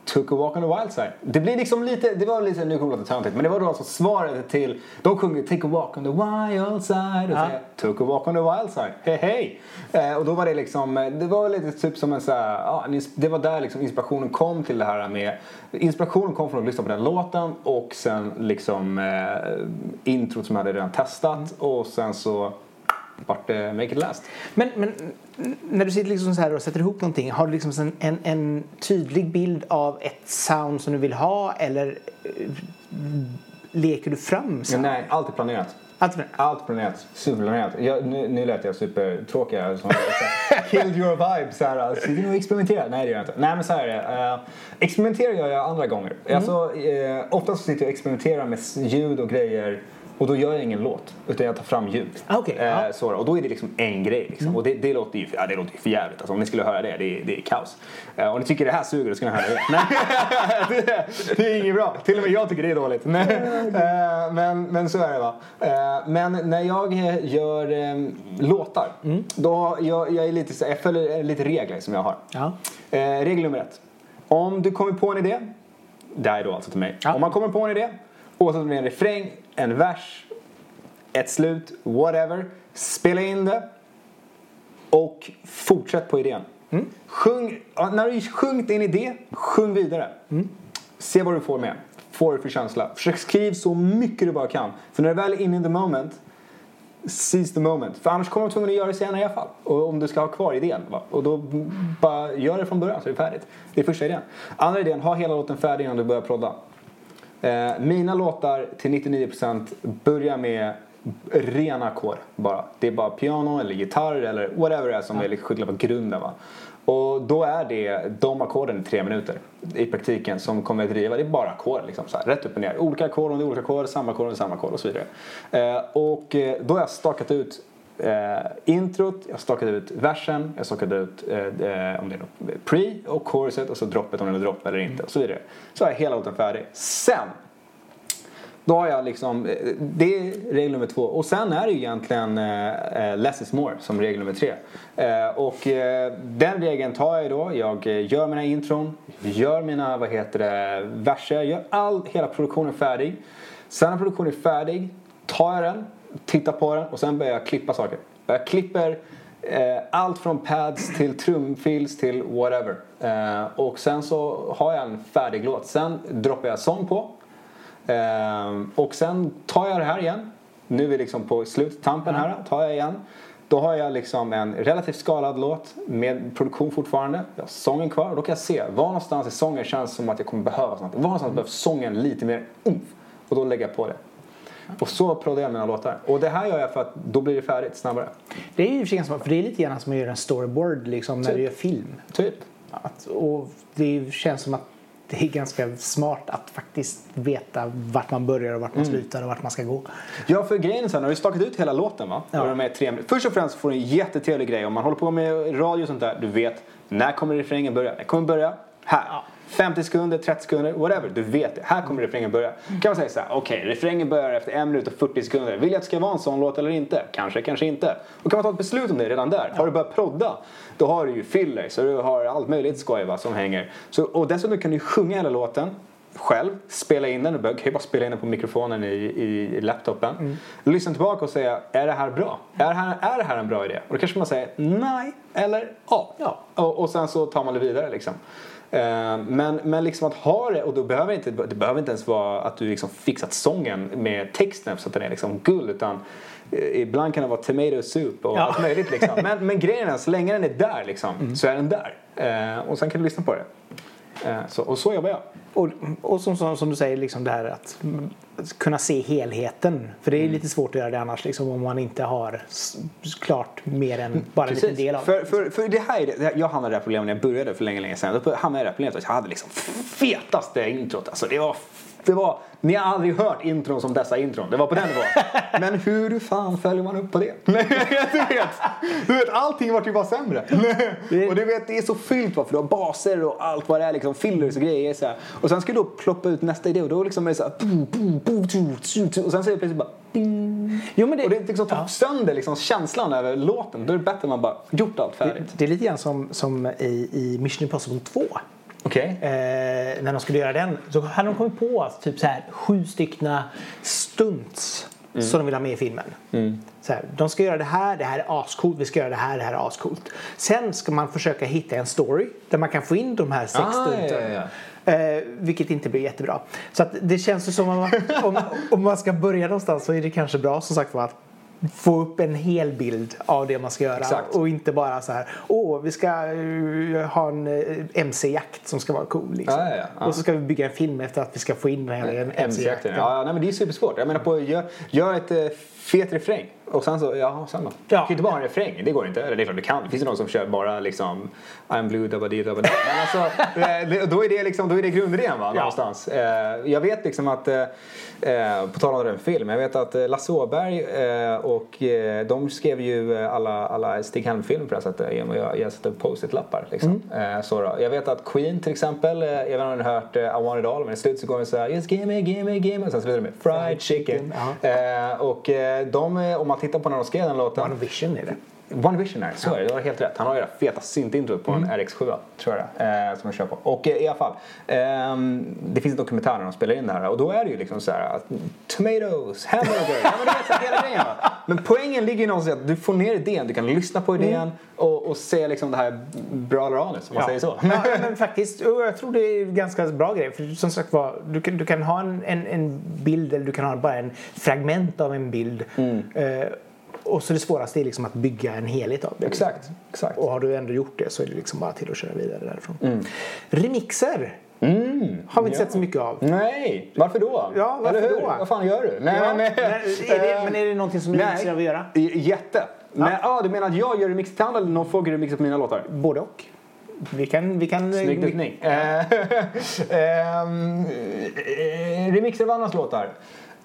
Took a walk on the wild side. Det blir liksom lite, det var lite, nu kommer det låta töntigt, men det var då alltså svaret till, de sjunger Take a walk on the wild side och Ja. säger Took a walk on the wild side, hej hej. Eh, och då var det liksom, eh, det var lite typ som en så här, ja, det var där liksom inspirationen kom till det här med, inspirationen kom från att lyssna på den låten och sen liksom eh, introt som jag hade redan testat och sen så vart det Make It Last. Men, men när du sitter liksom så här och sätter ihop någonting, har du liksom en, en, tydlig bild av ett sound som du vill ha eller eh, leker du fram sound? nej, allt är planerat. Allt med. Allt planerat, superplanerat. Jag, nu, nu lät jag supertråkig Killed your vibe. Så här, alltså, du och experimenterar? Nej det gör jag inte. Nej men så här är det. Uh, experimenterar gör jag andra gånger. Alltså, uh, oftast sitter jag och experimenterar med ljud och grejer Och då gör jag ingen låt, utan jag tar fram ljud. Ah, okej, Eh, ja. så, och då är det liksom en grej. Liksom. Och det, det, låter ju, ja, det låter ju för jävligt. Alltså, om ni skulle höra det, det är, det är kaos. Eh, om ni tycker det här suger, då ska ni höra det. Nej, det, det är inget bra. Till och med jag tycker det är dåligt. Nej. Eh, men, men så är det va. Eh, men när jag eh, gör eh, låtar, Mm. då jag, jag, är lite, så- jag följer lite regler som jag har. Ja. Eh, regel nummer ett. Om du kommer på en idé, det här är då alltså till mig. Ja. Om man kommer på en idé, oavsett om det är en refräng, en vers, ett slut, whatever. Spela in det och fortsätt på idén. Mm. Sjung, när du sjungit din idé, sjung vidare. Mm. Se vad du får med. Får du för känsla. Försök skriv så mycket du bara kan. För när du väl är inne in the moment, seize the moment. För annars kommer du tvungen att göra det senare i alla fall. Och om du ska ha kvar idén. Va? Och då bara gör det från början så är det färdigt. Det är första idén. Andra idén, ha hela låten färdig innan du börjar prodda. Eh, mina låtar till 99% börjar med rena ackord bara. Det är bara piano eller gitarr eller whatever det är som är liksom själva grunden. Va? Och då är det de ackorden i tre minuter i praktiken som kommer att driva. Det är bara ackord liksom, så här, rätt upp och ner. Olika ackord om det är olika ackord, samma ackord om det är samma ackord och så vidare. Eh, och eh, då har jag stakat ut eh, introt, jag stakade ut versen, jag stakade ut eh, eh, om det är något pre och choruset och så droppet om det är dropp eller inte och så vidare. Så har jag hela låten färdig. Sen då har jag liksom, eh, det är regel nummer två. Och sen är det ju egentligen eh, eh, less is more som regel nummer tre. Eh, och eh, den regeln tar jag ju då. Jag gör mina intron, gör mina, vad heter det, verser, gör all, hela produktionen färdig. Sen när produktionen är färdig tar jag den, tittar på den och sen börjar jag klippa saker. Jag klipper eh, allt från pads till trumfills till whatever. Eh, och sen så har jag en färdig låt. Sen droppar jag sång på. Ehm, och sen tar jag det här igen. Nu är vi liksom på sluttampen här. Tar jag igen. Då har jag liksom en relativt skalad låt med produktion fortfarande. Jag har sången kvar och då kan jag se var någonstans i sången känns som att jag kommer behöva något. Var någonstans behövs sången lite mer umf. Och då lägger jag på det. Och så proddar jag mina låtar. Och det här gör jag för att då blir det färdigt snabbare. Det är ju sig ganska- för det är lite grann som att göra en storyboard liksom, när Typ. du gör film. Typ. Att, och det känns som att det är ganska smart att faktiskt veta vart man börjar och vart man slutar och vart man ska gå. Ja, för grejen här, när du stakat ut hela låten va? Ja. Och de är tre. Först och främst får du en jättetrevlig grej. Om man håller på med radio och sånt där, du vet när kommer refrängen börja? Den kommer börja här. Ja. 50 sekunder, 30 sekunder, whatever. Du vet det. Här kommer refrängen börja. kan man säga så här, okej, refrängen börjar efter en minut och 40 sekunder. Vill jag att det ska vara en sån låt eller inte? Kanske, kanske inte. Och kan man ta ett beslut om det redan där? Har du börjat prodda, då har du ju fillers och du har allt möjligt skoj va, som hänger. Så, och dessutom kan du sjunga hela låten själv, spela in den. Du kan ju bara spela in den på mikrofonen i, i, i laptopen. Lyssna tillbaka och säga, är det här bra? Är det här, är det här en bra idé? Och då kanske man säger nej eller ja. Ja. Och, och sen så tar man det vidare liksom. Eh, Men, men liksom att ha det, och då behöver inte, det behöver inte ens vara att du liksom fixat sången med texten så att den är liksom guld utan eh, ibland kan det vara tomato soup och Ja. allt möjligt liksom. Men, men grejen är, så länge den är där liksom, så är den där. Eh, Och sen kan du lyssna på det. Eh, Så, och så jobbar jag. Och, och som, som, som du säger, liksom det här att mm, kunna se helheten. För det är lite svårt att göra det annars liksom, om man inte har klart mer än bara en liten del av för, det. för, för det här är det, jag hamnade i det här problemet när jag började för länge, länge sedan. Då hamnade jag i det här problemet att jag hade liksom fetaste introt. Alltså det var, det var, ni har aldrig hört intron som dessa intron. Det var på den nivån. Men hur fan följer man upp på det? Nej, du vet, du vet allting vart ju bara sämre. Och du vet, det är så fyllt va, för du har baser och allt vad det är, liksom fillers och grejer. Så här. Och sen ska du då ploppa ut nästa idé och då liksom är det så här, och sen så är det plötsligt bara ding. Jo, men det, Och det liksom tar sönder liksom känslan över låten. Då är det bättre att man bara gjort allt det, färdigt. det är lite grann som, som i, i Mission Impossible 2. Okej. Eh, när de skulle göra den så hade de kommit på typ så här sju styckna stunts som de vill ha med i filmen. Så här, de ska göra det här, det här är ascoolt, vi ska göra det här, det här är ascoolt. Sen ska man försöka hitta en story där man kan få in de här sex Ah, stunten. ja, ja, Eh, vilket inte blir jättebra. Så att det känns ju som om, om, om man ska börja någonstans så är det kanske bra som sagt var att få upp en hel bild av det man ska göra Exakt. och inte bara så här åh vi ska eh, ha en eh, MC-jakt som ska vara cool liksom. Ja, ja, ja. och så ska vi bygga en film efter att vi ska få in den här MC-jakten. MC-jakten. Ja, nej, men det är supersvårt. Jag menar på, gör, gör ett eh, fet refräng. Och sen så, ja, sen då? Ja. Du kan inte bara ha en refräng, det går inte. Eller det är klart du kan. Det finns ju någon som kör bara liksom I'm blue, dabba di, dabba da. Men alltså, eh, det- då är det liksom, då är det grundidén va, Ja. någonstans. Eh, Jag vet liksom att, eh, eh, på tal om den film, jag vet att eh, Lasse Åberg eh, och eh, de skrev ju eh, alla, alla Stig Helm-filmer på det här sättet genom att sätta upp post-it-lappar. Liksom. Mm. Eh, så då. Jag vet att Queen till exempel, jag vet inte om ni har hört I want it all, men i slutet så går det så här Just give me, give me, give me. Och sen slutar det med Fried chicken. Eh, och de, om man tittar på när de skrev den låten One Vision är det. One Visionary, så är det. Du har helt rätt. Han har ju det feta syntintrot på Mm. en RX7 tror jag det är, eh, som jag kör på. Och eh, i alla fall, ehm, det finns en dokumentär när de spelar in det här och då är det ju liksom så här att tomatoes, hamburger, ja men du vet så här, hela grejen va. Men poängen ligger ju någonstans i att du får ner idén, du kan lyssna på idén och, och se liksom det här bra ranet om man säger så. Ja, men faktiskt. Och jag tror det är en ganska bra grej. För som sagt var, du kan, du kan ha en, en, en bild eller du kan ha bara en fragment av en bild. Mm. Eh, och så det svåraste är liksom att bygga en helhet av det. Exakt, exakt. Och har du ändå gjort det så är det liksom bara till att köra vidare därifrån. Mm. Remixer har vi inte sett så mycket av. Nej, varför då? Ja, varför Eller hur? då? Vad fan gör du? Nej, Ja, men, men, är det, men är det någonting som du är Nej. intresserad av att göra? Jätte. Men, ah, du menar att jag gör remix till andra eller någon får remixer på mina låtar? Både och. Vi kan... Vi kan Snygg duttning. Eh, ehm, eh, Remixer av andras låtar.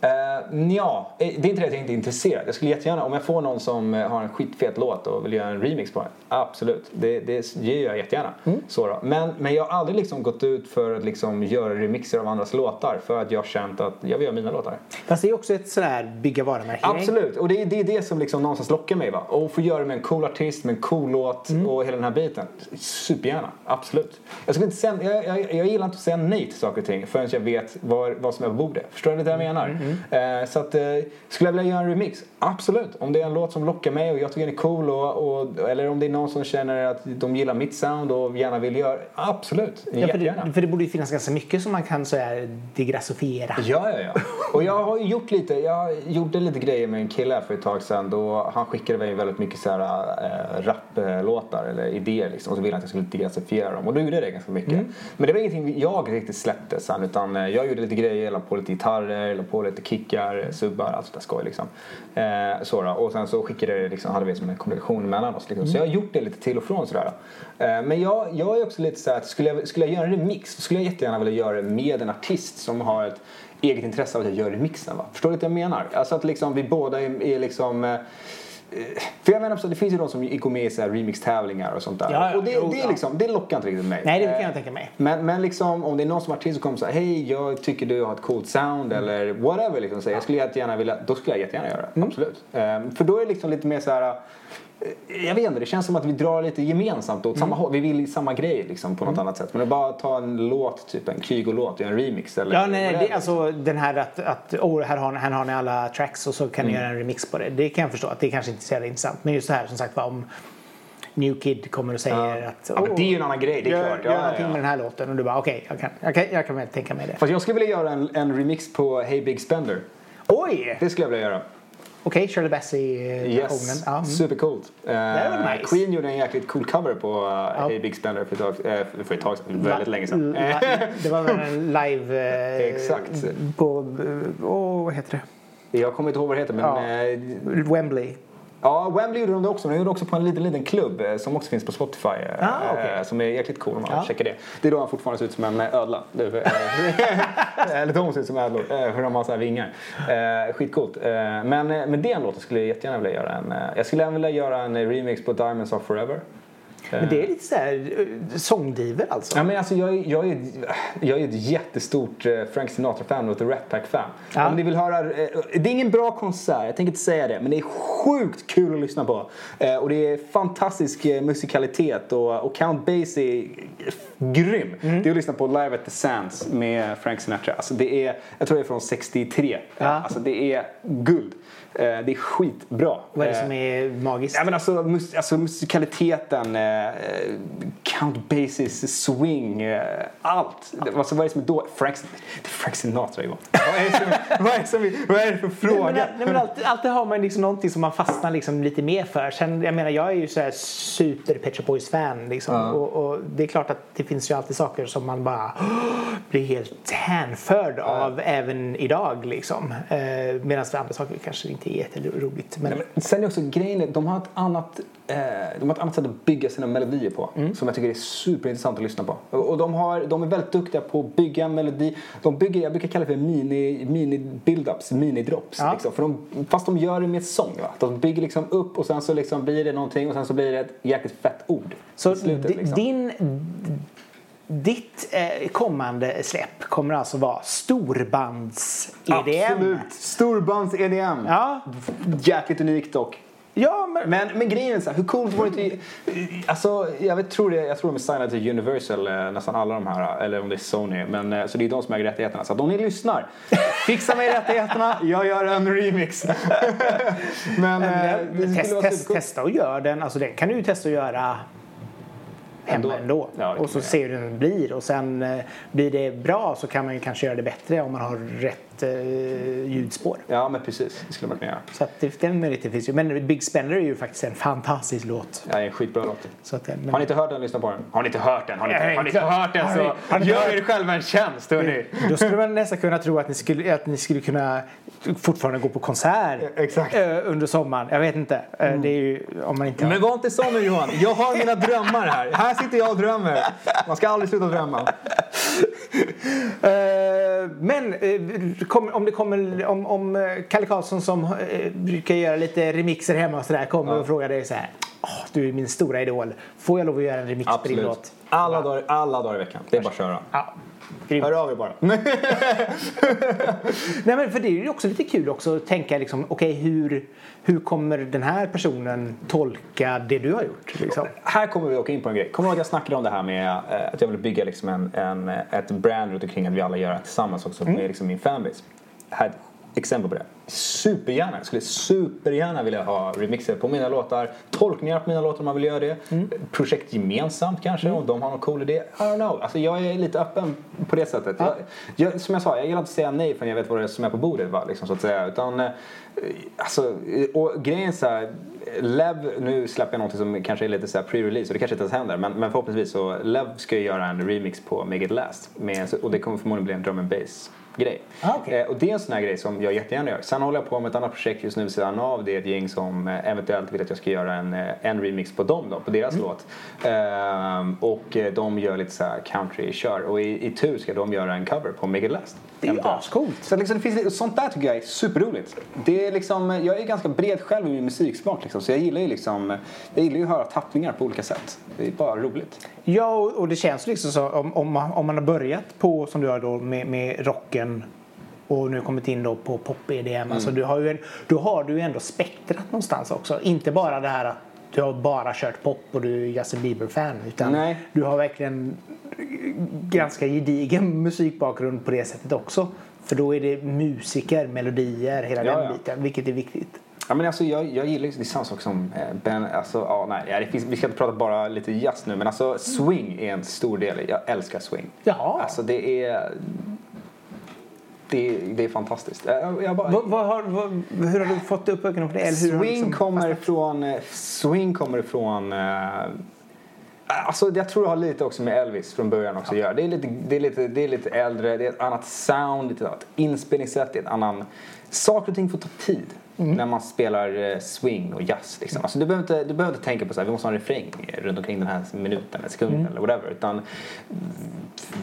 Uh, ja, det är inte det att jag inte är intresserad. Jag skulle jättegärna, om jag får någon som eh, har en skitfet låt och vill göra en remix på den. Absolut, det, det ger jag jättegärna. Så då. Men, men jag har aldrig liksom gått ut för att liksom göra remixer av andras låtar för att jag har känt att jag vill göra mina låtar. Fast det är också ett sådär bygga varumärke Absolut, och det är, det är det som liksom någonstans lockar mig. Va? Och få göra det med en cool artist, med en cool låt och hela den här biten. Supergärna, absolut. Jag, skulle inte säga, jag, jag, jag gillar inte att säga nej till saker och ting förrän jag vet vad, vad som är på bordet. Förstår du lite vad jag menar? Eh, så att, eh, skulle jag vilja göra en remix? Absolut. Om det är en låt som lockar mig och jag tycker den är cool och, och, eller om det är någon som känner att de gillar mitt sound och gärna vill göra Absolut, Ja, för, det, för det borde ju finnas ganska mycket som man kan så här digrassofiera. Ja, ja, ja. Och jag har ju gjort lite, jag gjorde lite grejer med en kille för ett tag sedan då han skickade mig väldigt mycket så här äh, raplåtar eller idéer liksom och så ville han att jag skulle digressifiera dem och då gjorde jag det ganska mycket. Men det var ingenting jag riktigt släppte sen utan eh, jag gjorde lite grejer, jag la på lite gitarrer, la på lite kickar, subbar, allt sånt där skoj liksom. Eh, så då. Och sen så skickade jag det liksom, hade vi som en kommunikation mellan oss liksom. Så jag har gjort det lite till och från sådär. Eh, men jag, jag är också lite så att skulle jag, skulle jag göra en remix så skulle jag jättegärna vilja göra det med en artist som har ett eget intresse av att jag gör remixen. Va? Förstår du vad jag menar? Alltså att liksom vi båda är, är liksom eh, för jag menar så det finns ju de som går med i så här remix-tävlingar och sånt där. Ja, ja, och det, jo, det, är ja. liksom, det lockar inte riktigt mig. Nej, det kan Eh, jag tänka mig. Men, men liksom, om det är någon som artist som kommer säga hej jag tycker du har ett coolt sound Mm. eller whatever liksom, så jag skulle jättegärna vilja, då skulle jag jättegärna göra det. Mm. Absolut. Ehm, för då är det liksom lite mer så här. Jag vet inte, det känns som att vi drar lite gemensamt åt Mm. samma håll. Vi vill samma grej liksom på något annat sätt. Men bara ta en låt, typ en Kygo-låt, göra en remix eller Ja, nej, det, alltså den här att, att oh, här, har, här har ni alla tracks och så kan Mm. ni göra en remix på det. Det kan jag förstå att det kanske inte är så jävla intressant. Men just det här som sagt var om New Kid kommer och säger att Ja, men det är ju en annan grej, det är gör, klart. Gör Ja, någonting ja. med den här låten och du bara okej, jag, kan, jag, kan, jag kan väl tänka mig det. Fast jag skulle vilja göra en, en remix på Hey Big Spender. Oj! Det skulle jag vilja göra. Okej, Shirley Bassey-versionen. Yes, Ja, mm. supercoolt. Uh, nice. Queen gjorde en jäkligt cool cover på uh, Hey Big Spender för ett tag, eh, för ett tag sedan, väldigt länge sedan. Det var väl en live... Exakt. På, åh, vad heter det? Jag kommer inte ihåg vad det heter men Ja. Wembley. Ja, Wembley gjorde de det också. Men de gjorde också på en liten, liten klubb eh, som också finns på Spotify. eh, Ah, okej. eh, Som är jäkligt cool om man Ja. checkar det. Det är då han fortfarande ser ut som en ödla. Det Eller de ser ut som ödlor. För de har så här vingar. Skitcoolt. Men med den låten skulle jag jättegärna vilja göra en... Jag skulle även vilja göra en remix på Diamonds of Forever. Men det är lite så här eh, sångdiver alltså. Ja, men alltså, jag, är- jag, är, jag är ett jättestort eh, Frank Sinatra-fan och ett Rat Pack-fan. Ja. Om ni vill höra, eh, det är ingen bra konsert, jag tänker inte säga det, men det är sjukt kul att lyssna på. Och det är fantastisk musikalitet och, och Count Basie är grym. Mm. Det är att lyssna på Live at the Sands med Frank Sinatra. Alltså, det är, jag tror det är från 63. Ja. Alltså, det är guld. Eh, det är skitbra. Vad är det Eh, som är magiskt? Ja, men alltså, mus alltså musikaliteten, eh, Count Basies swing, allt. Det- Alltså, vad är det som är då? Frank, det är Frank Sinatra Johan. vad, är det som, vad, är det som, vad är det för Nej, fråga? men, nej, men alltid, alltid har man liksom någonting som man fastnar liksom lite mer för. Sen, jag menar, jag är ju så här super Pet Shop Boys-fan. Liksom. Och, och det är klart att det finns ju alltid saker som man bara blir helt hänförd av även idag. Liksom. Eh, Medan andra saker kanske inte är jätteroligt. Men, Nej, men sen är också grejen, de har ett annat, eh, de har ett annat sätt att bygga sina melodier på som jag tycker är superintressant att lyssna på. Och, de, har, de är väldigt duktiga på att bygga en melodi. De bygger, jag brukar kalla det för mini, mini build-ups, mini-drops. Ja. Liksom. För de, fast de gör det med sång. Va? De bygger liksom upp och sen så liksom blir det någonting och sen så blir det ett jäkligt fett ord. så slutet, liksom. din, ditt eh, kommande släpp kommer alltså vara storbands-EDM? Absolut! Storbands-EDM. Ja, Jäkligt unikt dock. ja men, Men, men grejen är så här, hur coolt vore det inte... Alltså, jag vet, tror det, jag tror de är signade till Universal, eh, nästan alla de här, eller om det är Sony. Men, eh, så det är de som äger rättigheterna. Så att om ni lyssnar, fixa mig rättigheterna, jag gör en remix. men eh, det skulle test, test, testa att göra den. Alltså den kan du ju testa att göra hemma Ändå. Ja, och så se hur den blir. Och sen eh, blir det bra så kan man ju kanske göra det bättre om man har rätt eh, ljudspår. Ja, men precis. Det skulle man kunna göra. Så att det, den möjligheten finns ju. Men Big Spender är ju faktiskt en fantastisk låt. Ja, det är en skitbra låt. Så att, den- men, Har ni inte hört den, lyssna på den. Har ni inte hört den, har ni inte, har ni inte hört den så har ni gör er själva en tjänst, hörni. Då skulle man nästan kunna tro att ni skulle, att ni skulle kunna fortfarande gå på konsert Exakt. eh, under sommaren. Jag vet inte. Eh, Det är ju om man inte har... Men var inte sån nu Johan. Jag har mina drömmar här. Här sitter jag och drömmer. Man ska aldrig sluta drömma. Eh, Men eh, kom- om det kommer om, om eh, Kalle Karlsson som eh, brukar göra lite remixer hemma och sådär kommer och frågar dig så här. "Åh, du är min stora idol. Får jag lov att göra en remix på din Absolut. låt? Alla dagar, alla dagar i veckan. Det är bara att köra. Ja. Grymt. Hör av er bara. Nej, men för det är ju också lite kul också att tänka liksom, okej hur, hur kommer den här personen tolka det du har gjort? Liksom? Här kommer vi åka in på en grej. Kommer du ihåg att jag snackade om det här med eh, att jag vill bygga liksom en, en, ett brand runt omkring att vi alla gör det tillsammans också med liksom min fanbase. Här exempel på det. Supergärna. Jag skulle supergärna vilja ha remixer på mina låtar. Tolkningar på mina låtar om man vill göra det. Projekt gemensamt kanske om de har någon cool idé. I don't know. Alltså jag är lite öppen på det sättet. Jag, jag, som jag sa, jag gillar inte att säga nej förrän jag vet vad det är som är på bordet. Va? Liksom, så att säga. Utan, eh, alltså, och grejen så här. Lev, nu släpper jag något som kanske är lite så här pre-release och det kanske inte ens händer men, men förhoppningsvis så Lev ska ju göra en remix på Make It Last med, och det kommer förmodligen bli en drum and bass grej. Ah, okej. Eh, och det är en sån här grej som jag jättegärna gör. Sen håller jag på med ett annat projekt just nu vid sidan av. Det är ett gäng som eh, eventuellt vill att jag ska göra en, eh, en remix på dem då, på deras Mm. låt. Ehm, och eh, de gör lite så här country-kör och i, i tur ska de göra en cover på Make It Last. Det är ju ascoolt. Så liksom, det finns, sånt där tycker jag är superroligt. Det är liksom, jag är ganska bred själv i min musiksmak liksom, så jag gillar ju liksom, jag gillar ju att höra tappningar på olika sätt. Det är bara roligt. Ja, och och det känns liksom så om, om, man, om man har börjat på, som du har då, med, med rocken och nu kommit in då på pop-EDM. Alltså du har ju en, då har du ju ändå spektrat någonstans också. Inte bara det här att du har bara kört pop och du är Justin Bieber-fan. Utan Nej. du har verkligen ganska gedigen musikbakgrund på det sättet också. För då är det musiker, melodier, hela Ja, den ja. biten. Vilket är viktigt. Ja, men alltså, jag, jag gillar ju, det är samma sak som eh, Ben, alltså, ja, nej, finns, vi ska inte prata bara lite jazz nu men alltså swing är en stor del, jag älskar swing. Jaha. Alltså det är, det, är- det är fantastiskt. Jag bara, Vad, vad har, vad, hur har du fått upp ögonen för det? Eller Swing liksom kommer ifrån... eh, Swing kommer ifrån... eh, Alltså jag tror det har lite också med Elvis från början också att göra. Det är, lite, det, är lite, det är lite äldre, det är ett annat sound, lite annat inspelningssätt, det är ett annan... Saker och ting får ta tid när man spelar eh, swing och jazz. Liksom. Alltså, du, behöver inte, du behöver inte tänka på att vi måste ha en refräng runt omkring den här minuten eller sekunden eller whatever. Utan mm,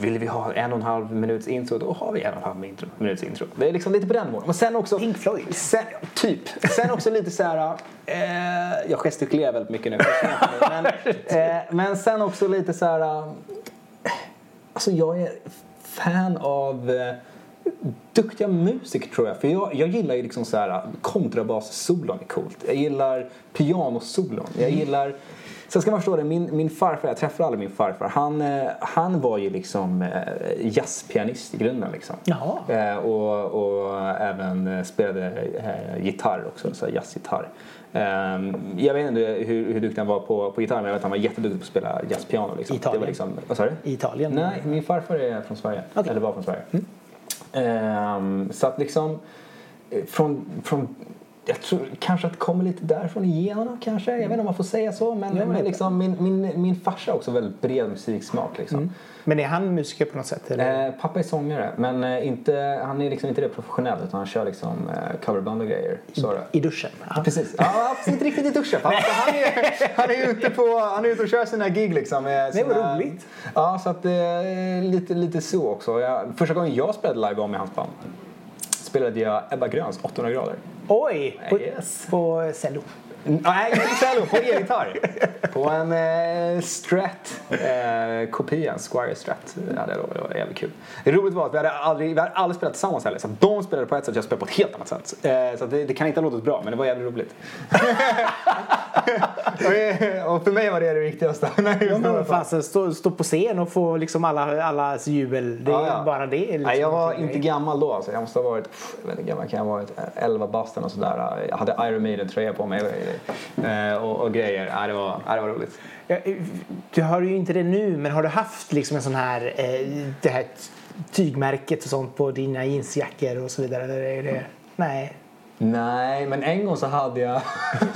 vill vi ha en och en halv minuts intro, då har vi en och en halv intro, minuts intro. Det är liksom lite på den nivån. Men sen också... Pink Floyd. Sen, typ. Sen också lite så här... Eh, jag gestikulerar väldigt mycket nu. Men, eh, men sen också lite så här... Eh, alltså jag är fan av eh, duktiga musiker tror jag. För jag, jag gillar ju liksom så här kontrabassolon är coolt. Jag gillar pianosolon. Jag gillar... Sen ska man förstå det, min, min farfar, jag träffade aldrig min farfar. Han, eh, han var ju liksom eh, jazzpianist i grunden liksom. Eh, och, och även spelade eh, gitarr också, så jazzgitarr. Ehm, jag vet inte hur, hur duktig han var på, på gitarr men jag vet att han var jätteduktig på att spela jazzpiano. Liksom. Italien. Det var liksom, vad sa du? Italien? Nej, min farfar är från Sverige. Mm. Eller var från Sverige. Ehm, så att liksom, eh, från, från jag tror kanske att det kommer lite därifrån i generna kanske. Jag vet inte om man får säga så. Men, Ja, men- liksom, min, min, min farsa har också väldigt bred musiksmak. Liksom. Men är han musiker på något sätt? Eh, pappa är sångare men eh, inte, han är liksom inte det professionellt utan han kör liksom eh, coverband och grejer. Så det. I duschen? Ja. Precis. Ja, inte riktigt i duschen. Fast han, är, han, är ute på, han är ute och kör sina gig liksom. Med Nej, vad sina, roligt. Ja, så att det är lite, lite så också. Jag, första gången jag spelade live var med hans band spelade jag Ebba Gröns 800 grader. Oj! På, Yes. på cello? Nej, inte cello, på elgitarr. På en eh, Strat, eh, kopia, en Squire Strat. Ja, det, var, det var jävligt kul. Det roligt var att vi hade aldrig, vi hade aldrig spelat tillsammans heller. Så de spelade på ett sätt och jag spelade på ett helt annat sätt. Eh, så det, det kan inte ha låtit bra, men det var jävligt roligt. och för mig var det det viktigaste. Ja, men fasen, stå, stå på scen och få liksom alla, allas jubel. Det är Ja, ja. bara det. Liksom Nej, jag var inte gammal då. Alltså. Jag måste ha varit, pff, jag vet inte, gammal kan jag ha varit, 11 bast och sådär. Jag hade Iron Maiden-tröja på mig och, och grejer. Nej, det, var, nej, det var roligt. Ja, Du har ju inte det nu, men har du haft liksom en sån här, eh, det här tygmärket och sånt på dina jeansjackor och så vidare? Eller är det, nej. Nej, men en gång så hade jag...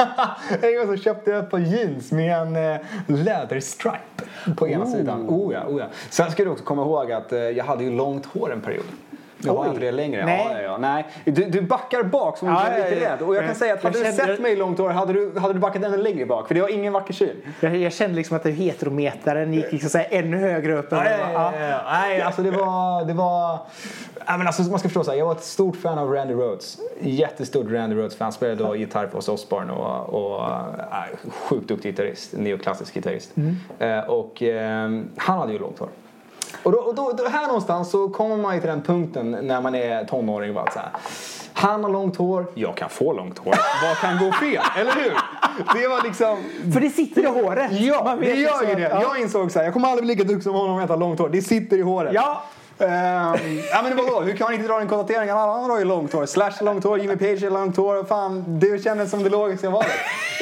en gång så köpte jag ett par jeans med en eh, leather stripe på ena sidan. Oh ja, oh ja. Sen ska du också komma ihåg att eh, jag hade ju långt hår en period. Jag har inte det längre. Nej. Ja, ja. Nej. Du, du backar bak som om Ja, du är lite rädd. Och jag kan säga att Jag hade du kände- sett mig i långt hår hade du, hade du backat ännu längre bak. För det var ingen vacker syn. Jag, jag kände liksom att heterometern gick liksom så här ännu högre upp. än vad ja, ja. Nej, alltså det var... Det var ja, men alltså, man ska förstå så här, jag var ett stort fan av Randy Rhoads. Jättestort Randy Rhoads-fan. Spelade då gitarr på Ozzy Osbourne och, och äh, sjukt duktig gitarrist. Neoklassisk gitarrist. Eh, och eh, han hade ju långt hår. Och, då, och då, då, här någonstans så kommer man ju till den punkten när man är tonåring. Bara, så här. Han har långt hår, jag kan få långt hår. Vad kan gå fel? Eller hur? Det var liksom... För det sitter i håret. Ja, det gör liksom ju det. att- ja. Jag insåg så här, jag kommer aldrig bli lika duktig som honom om jag inte har långt hår. Det sitter i håret. Ja, Ehm, ja men vadå, hur kan man inte dra den konstateringen? Alla andra har ju långt hår. Slash har långt hår, Jimmy Page har långt hår. Fan, det kändes som det logiska valet.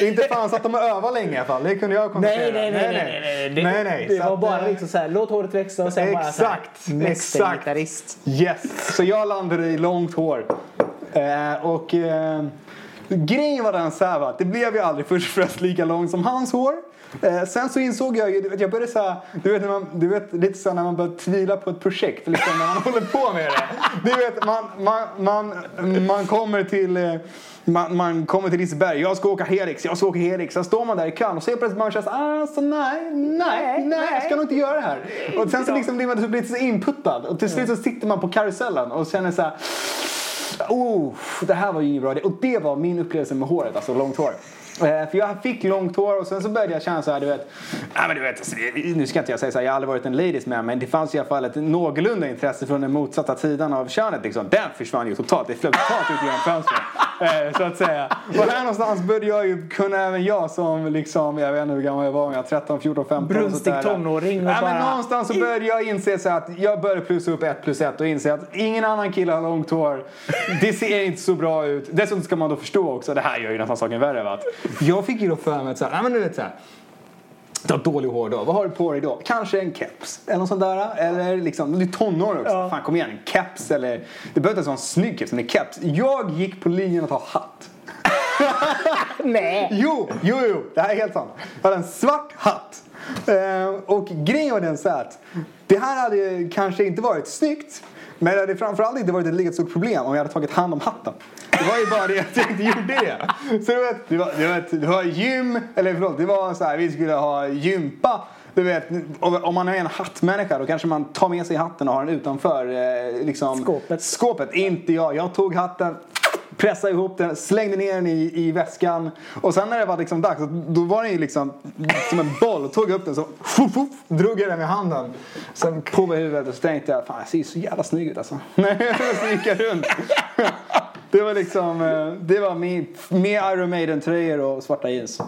inte fan satt de och övade länge i alla fall. Det kunde jag konstatera. Nej, nej, nej. nej, nej, nej. Det, nej, nej. det Så var att, bara eh, liksom så här, låt håret växa och sen bara så här, Exakt, mästergitarrist. Yes, så jag landade i långt hår. Eh, och eh, grejen var den så här va, att det blev ju aldrig först och främst lika långt som hans hår. Eh, sen så insåg jag ju, jag började så här, du vet, när man, du vet lite så här när man börjar tvivla på ett projekt, liksom, när man håller på med det. Du vet, man, man, man, man kommer till eh, man, man kommer till Liseberg, jag ska åka Helix, jag ska åka Helix. Sen står man där i kön och så plötsligt man såhär, alltså nej, nej, nej, jag ska nog inte göra det här. Och sen så liksom blir man typ lite så inputtad och till slut så sitter man på karusellen och känner så här. Oh, det här var ju inget bra idé. Och det var min upplevelse med håret, alltså långt hår. Eh, för jag fick långt hår och sen så började jag känna så här, du vet. Nej men du vet, nu ska inte jag säga så här, jag har aldrig varit en ladies man. Men det fanns i alla fall ett någorlunda intresse från den motsatta sidan av könet liksom. Den försvann ju totalt, det flög totalt ut genom fönstret. Eh, så att säga. Och här någonstans började jag ju kunna även jag som liksom, jag vet inte hur gammal jag var, men jag var 13, 14, 15. Brunstig sådär. tonåring och Nej, men bara- någonstans så började jag inse så att jag började plussa upp ett plus ett och inse att ingen annan kille har långt hår. Det ser inte så bra ut. Dessutom ska man då förstå också, det här gör ju nästan saken värre. Va? Jag fick ju då för mig att så här, men du vet så här. Du har dålig hår då. Vad har du på dig då? Kanske en keps eller något sånt där. Eller liksom, du är tonåring också. Ja. Fan kom igen, en keps eller... Det behöver inte ens vara en snygg keps, men en keps. Jag gick på linjen att ha hatt. Nej. Jo, jo, jo. Det här är helt sant. Jag hade en svart hatt. Eh, och grejen var den så att det här hade kanske inte varit snyggt. Men det hade framförallt inte varit ett lika stort problem om jag hade tagit hand om hatten. Det var ju bara det att jag inte gjorde det. Så du vet, det var, det var, det var gym, eller förlåt, det var så här, vi skulle ha gympa. Du vet, om man är en hattmänniska då kanske man tar med sig hatten och har den utanför eh, liksom, Skåpet. skåpet. Inte jag. Jag tog hatten, pressade ihop den, slängde ner den i, i väskan. Och sen när det var liksom dags, då var den ju liksom som en boll. Tog upp den så fuff, fuff, drog jag den med handen. Sen på med huvudet och så tänkte jag, fan jag ser ju så jävla snygg ut alltså. så gick jag runt. Det var liksom, eh, det var med, med Iron Maiden-tröjor och svarta jeans.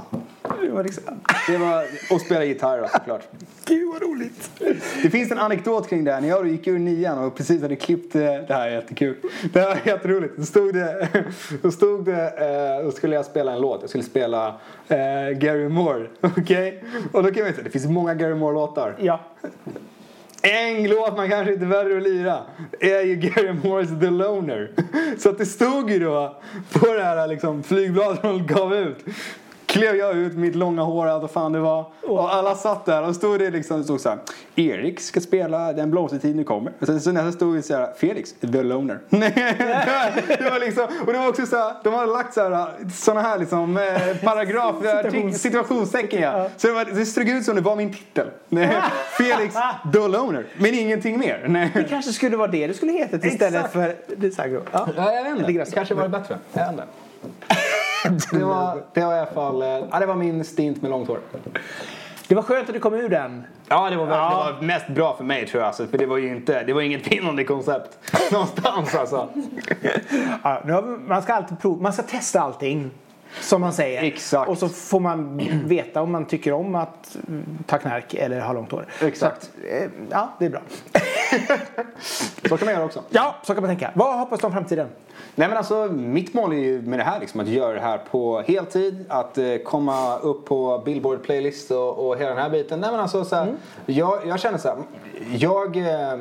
Det var liksom, Det var, och spela gitarr då, såklart. gud vad roligt. Det finns en anekdot kring det här. När jag gick ur nian och precis hade klippt eh, det här är jättekul. Det här är jätteroligt. Då stod det, då stod det, eh, då skulle jag spela en låt. Jag skulle spela eh, Gary Moore. Okej? Och då kan man ju säga, det finns många Gary Moore-låtar. Ja en låt man kanske inte väljer att lira är ju Gary Morris The Loner. Så att det stod ju då på det här liksom, flygbladet de gav ut klev jag ut mitt långa hår, allt vad fan det var. Och alla satt där och stod det liksom, det stod så här. Erik ska spela Den blomstertid nu kommer. Och sen så nästa stod det så här, Felix, the loner. det var liksom, och det var också så här, de hade lagt så här, såna här liksom eh, paragrafer, situationstecken ja. Så det, var, det såg ut som det var min titel. Felix, the loner. Men ingenting mer. Nej. Det kanske skulle vara det du skulle heta istället för Desagro. Ja. ja, jag vet inte. Det kanske var bättre. Jag vet inte. Det, var, det var i alla fall eh, ja, det var min stint med långt hår. Det var skönt att du kom ur den. Ja, det var, ja. det var mest bra för mig tror jag. Alltså, för det var ju inte, det var inget vinnande koncept någonstans alltså. ja, man ska alltid prova, man ska testa allting. Som man säger. Exakt. Och så får man veta om man tycker om att ta knark eller ha långt hår. Exakt. Att, eh, ja, det är bra. så kan man göra också. Ja, så kan man tänka. Vad hoppas du om framtiden? Nej men alltså mitt mål är ju med det här liksom att göra det här på heltid. Att eh, komma upp på Billboard playlist och, och hela den här biten. Nej men alltså så här, mm. jag, jag känner så här, jag, eh,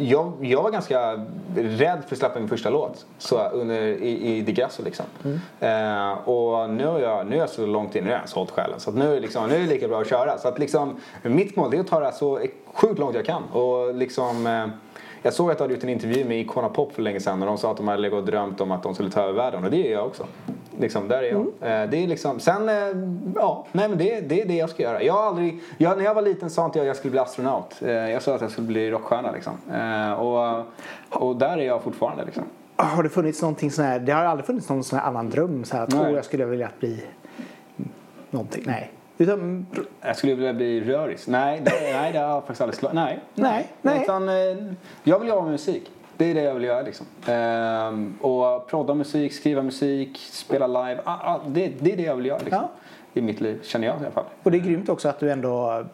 jag, jag var ganska rädd för att släppa min första låt så, under, i, i Degrasso liksom. Mm. Eh, och nu är, jag, nu är jag så långt in, nu har jag sålt själen. Så nu, liksom, nu är det lika bra att köra. Så att liksom, mitt mål är att ta det här så sjukt långt jag kan. Och liksom... Eh, jag såg att du hade gjort en intervju med Icona Pop för länge sedan och de sa att de hade legat och drömt om att de skulle ta över världen och det är jag också. Liksom, där är jag. Mm. Eh, det är liksom, sen, eh, ja, nej men det, det är det jag ska göra. Jag aldrig, jag, när jag var liten sa inte jag att jag skulle bli astronaut. Eh, jag sa att jag skulle bli rockstjärna liksom. Och, och där är jag fortfarande liksom. Har det funnits någonting sån här, det har aldrig funnits någon sån här annan dröm så här, att jag skulle vilja bli någonting? Nej. Utan, jag skulle vilja bli röris. Nej, det, nej, det har jag faktiskt aldrig slagit. Nej, nej. nej. Utan, eh, jag vill jobba med musik. Det är det jag vill göra liksom. Ehm, och prodda musik, skriva musik, spela live. Ah, ah, det, det är det jag vill göra liksom. Ja. I mitt liv, känner jag i alla fall. Och det är grymt också att du ändå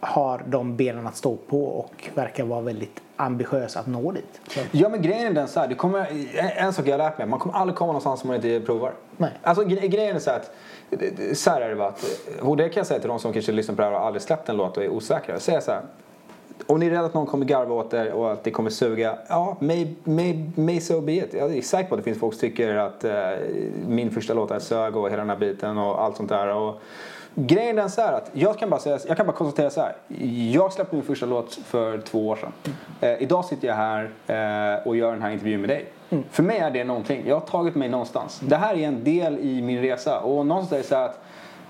har de benen att stå på och verkar vara väldigt ambitiös att nå dit. Så. Ja men grejen är den så här, det kommer, en sak jag har lärt mig, man kommer aldrig komma någonstans om man inte provar. Nej. Alltså grejen är så att så här är det bara att, och det kan jag säga till de som kanske lyssnar på det här och aldrig släppt en låt och är osäkra. Säga så här. Om ni är rädda att någon kommer garva åt er och att det kommer suga, ja, may, may, may so be it. Jag är säker på att det finns folk som tycker att eh, min första låt är sög och hela den här biten och allt sånt där. Och, grejen är så här att jag kan bara, säga, jag kan bara konstatera så här. Jag släppte min första låt för två år sedan. Eh, idag sitter jag här eh, och gör den här intervjun med dig. Mm. För mig är det någonting. Jag har tagit mig någonstans. Det här är en del i min resa. Och någonstans är det så här att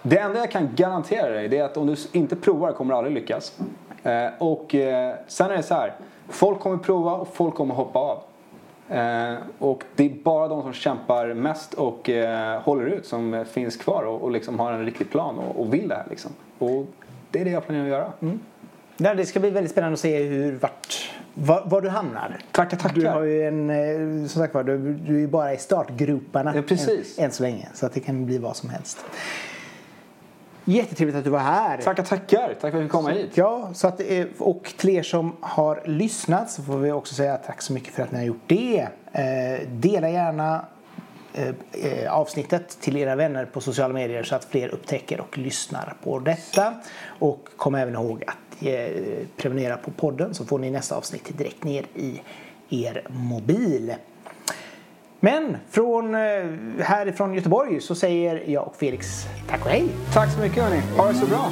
det enda jag kan garantera dig det är att om du inte provar kommer du aldrig lyckas. Eh, och eh, sen är det så här. Folk kommer prova och folk kommer hoppa av. Eh, och det är bara de som kämpar mest och eh, håller ut som finns kvar och, och liksom har en riktig plan och, och vill det här. Liksom. Och det är det jag planerar att göra. Mm. det ska bli väldigt spännande att se hur, vart, var, var du hamnar. Tackar, tackar. Du har ju en, eh, som sagt var, du, du är bara i startgroparna ja, precis. Än, än så länge. Så att det kan bli vad som helst. Jättetrevligt att du var här. Tackar, tackar. Tack för att vi fick komma hit. Ja, så att, eh, och till er som har lyssnat så får vi också säga tack så mycket för att ni har gjort det. Eh, dela gärna eh, avsnittet till era vänner på sociala medier så att fler upptäcker och lyssnar på detta. Och kom även ihåg att prenumerera på podden så får ni nästa avsnitt direkt ner i er mobil. Men från eh, härifrån Göteborg så säger jag och Felix tack och hej. Tack så mycket hörni. Ha det så bra.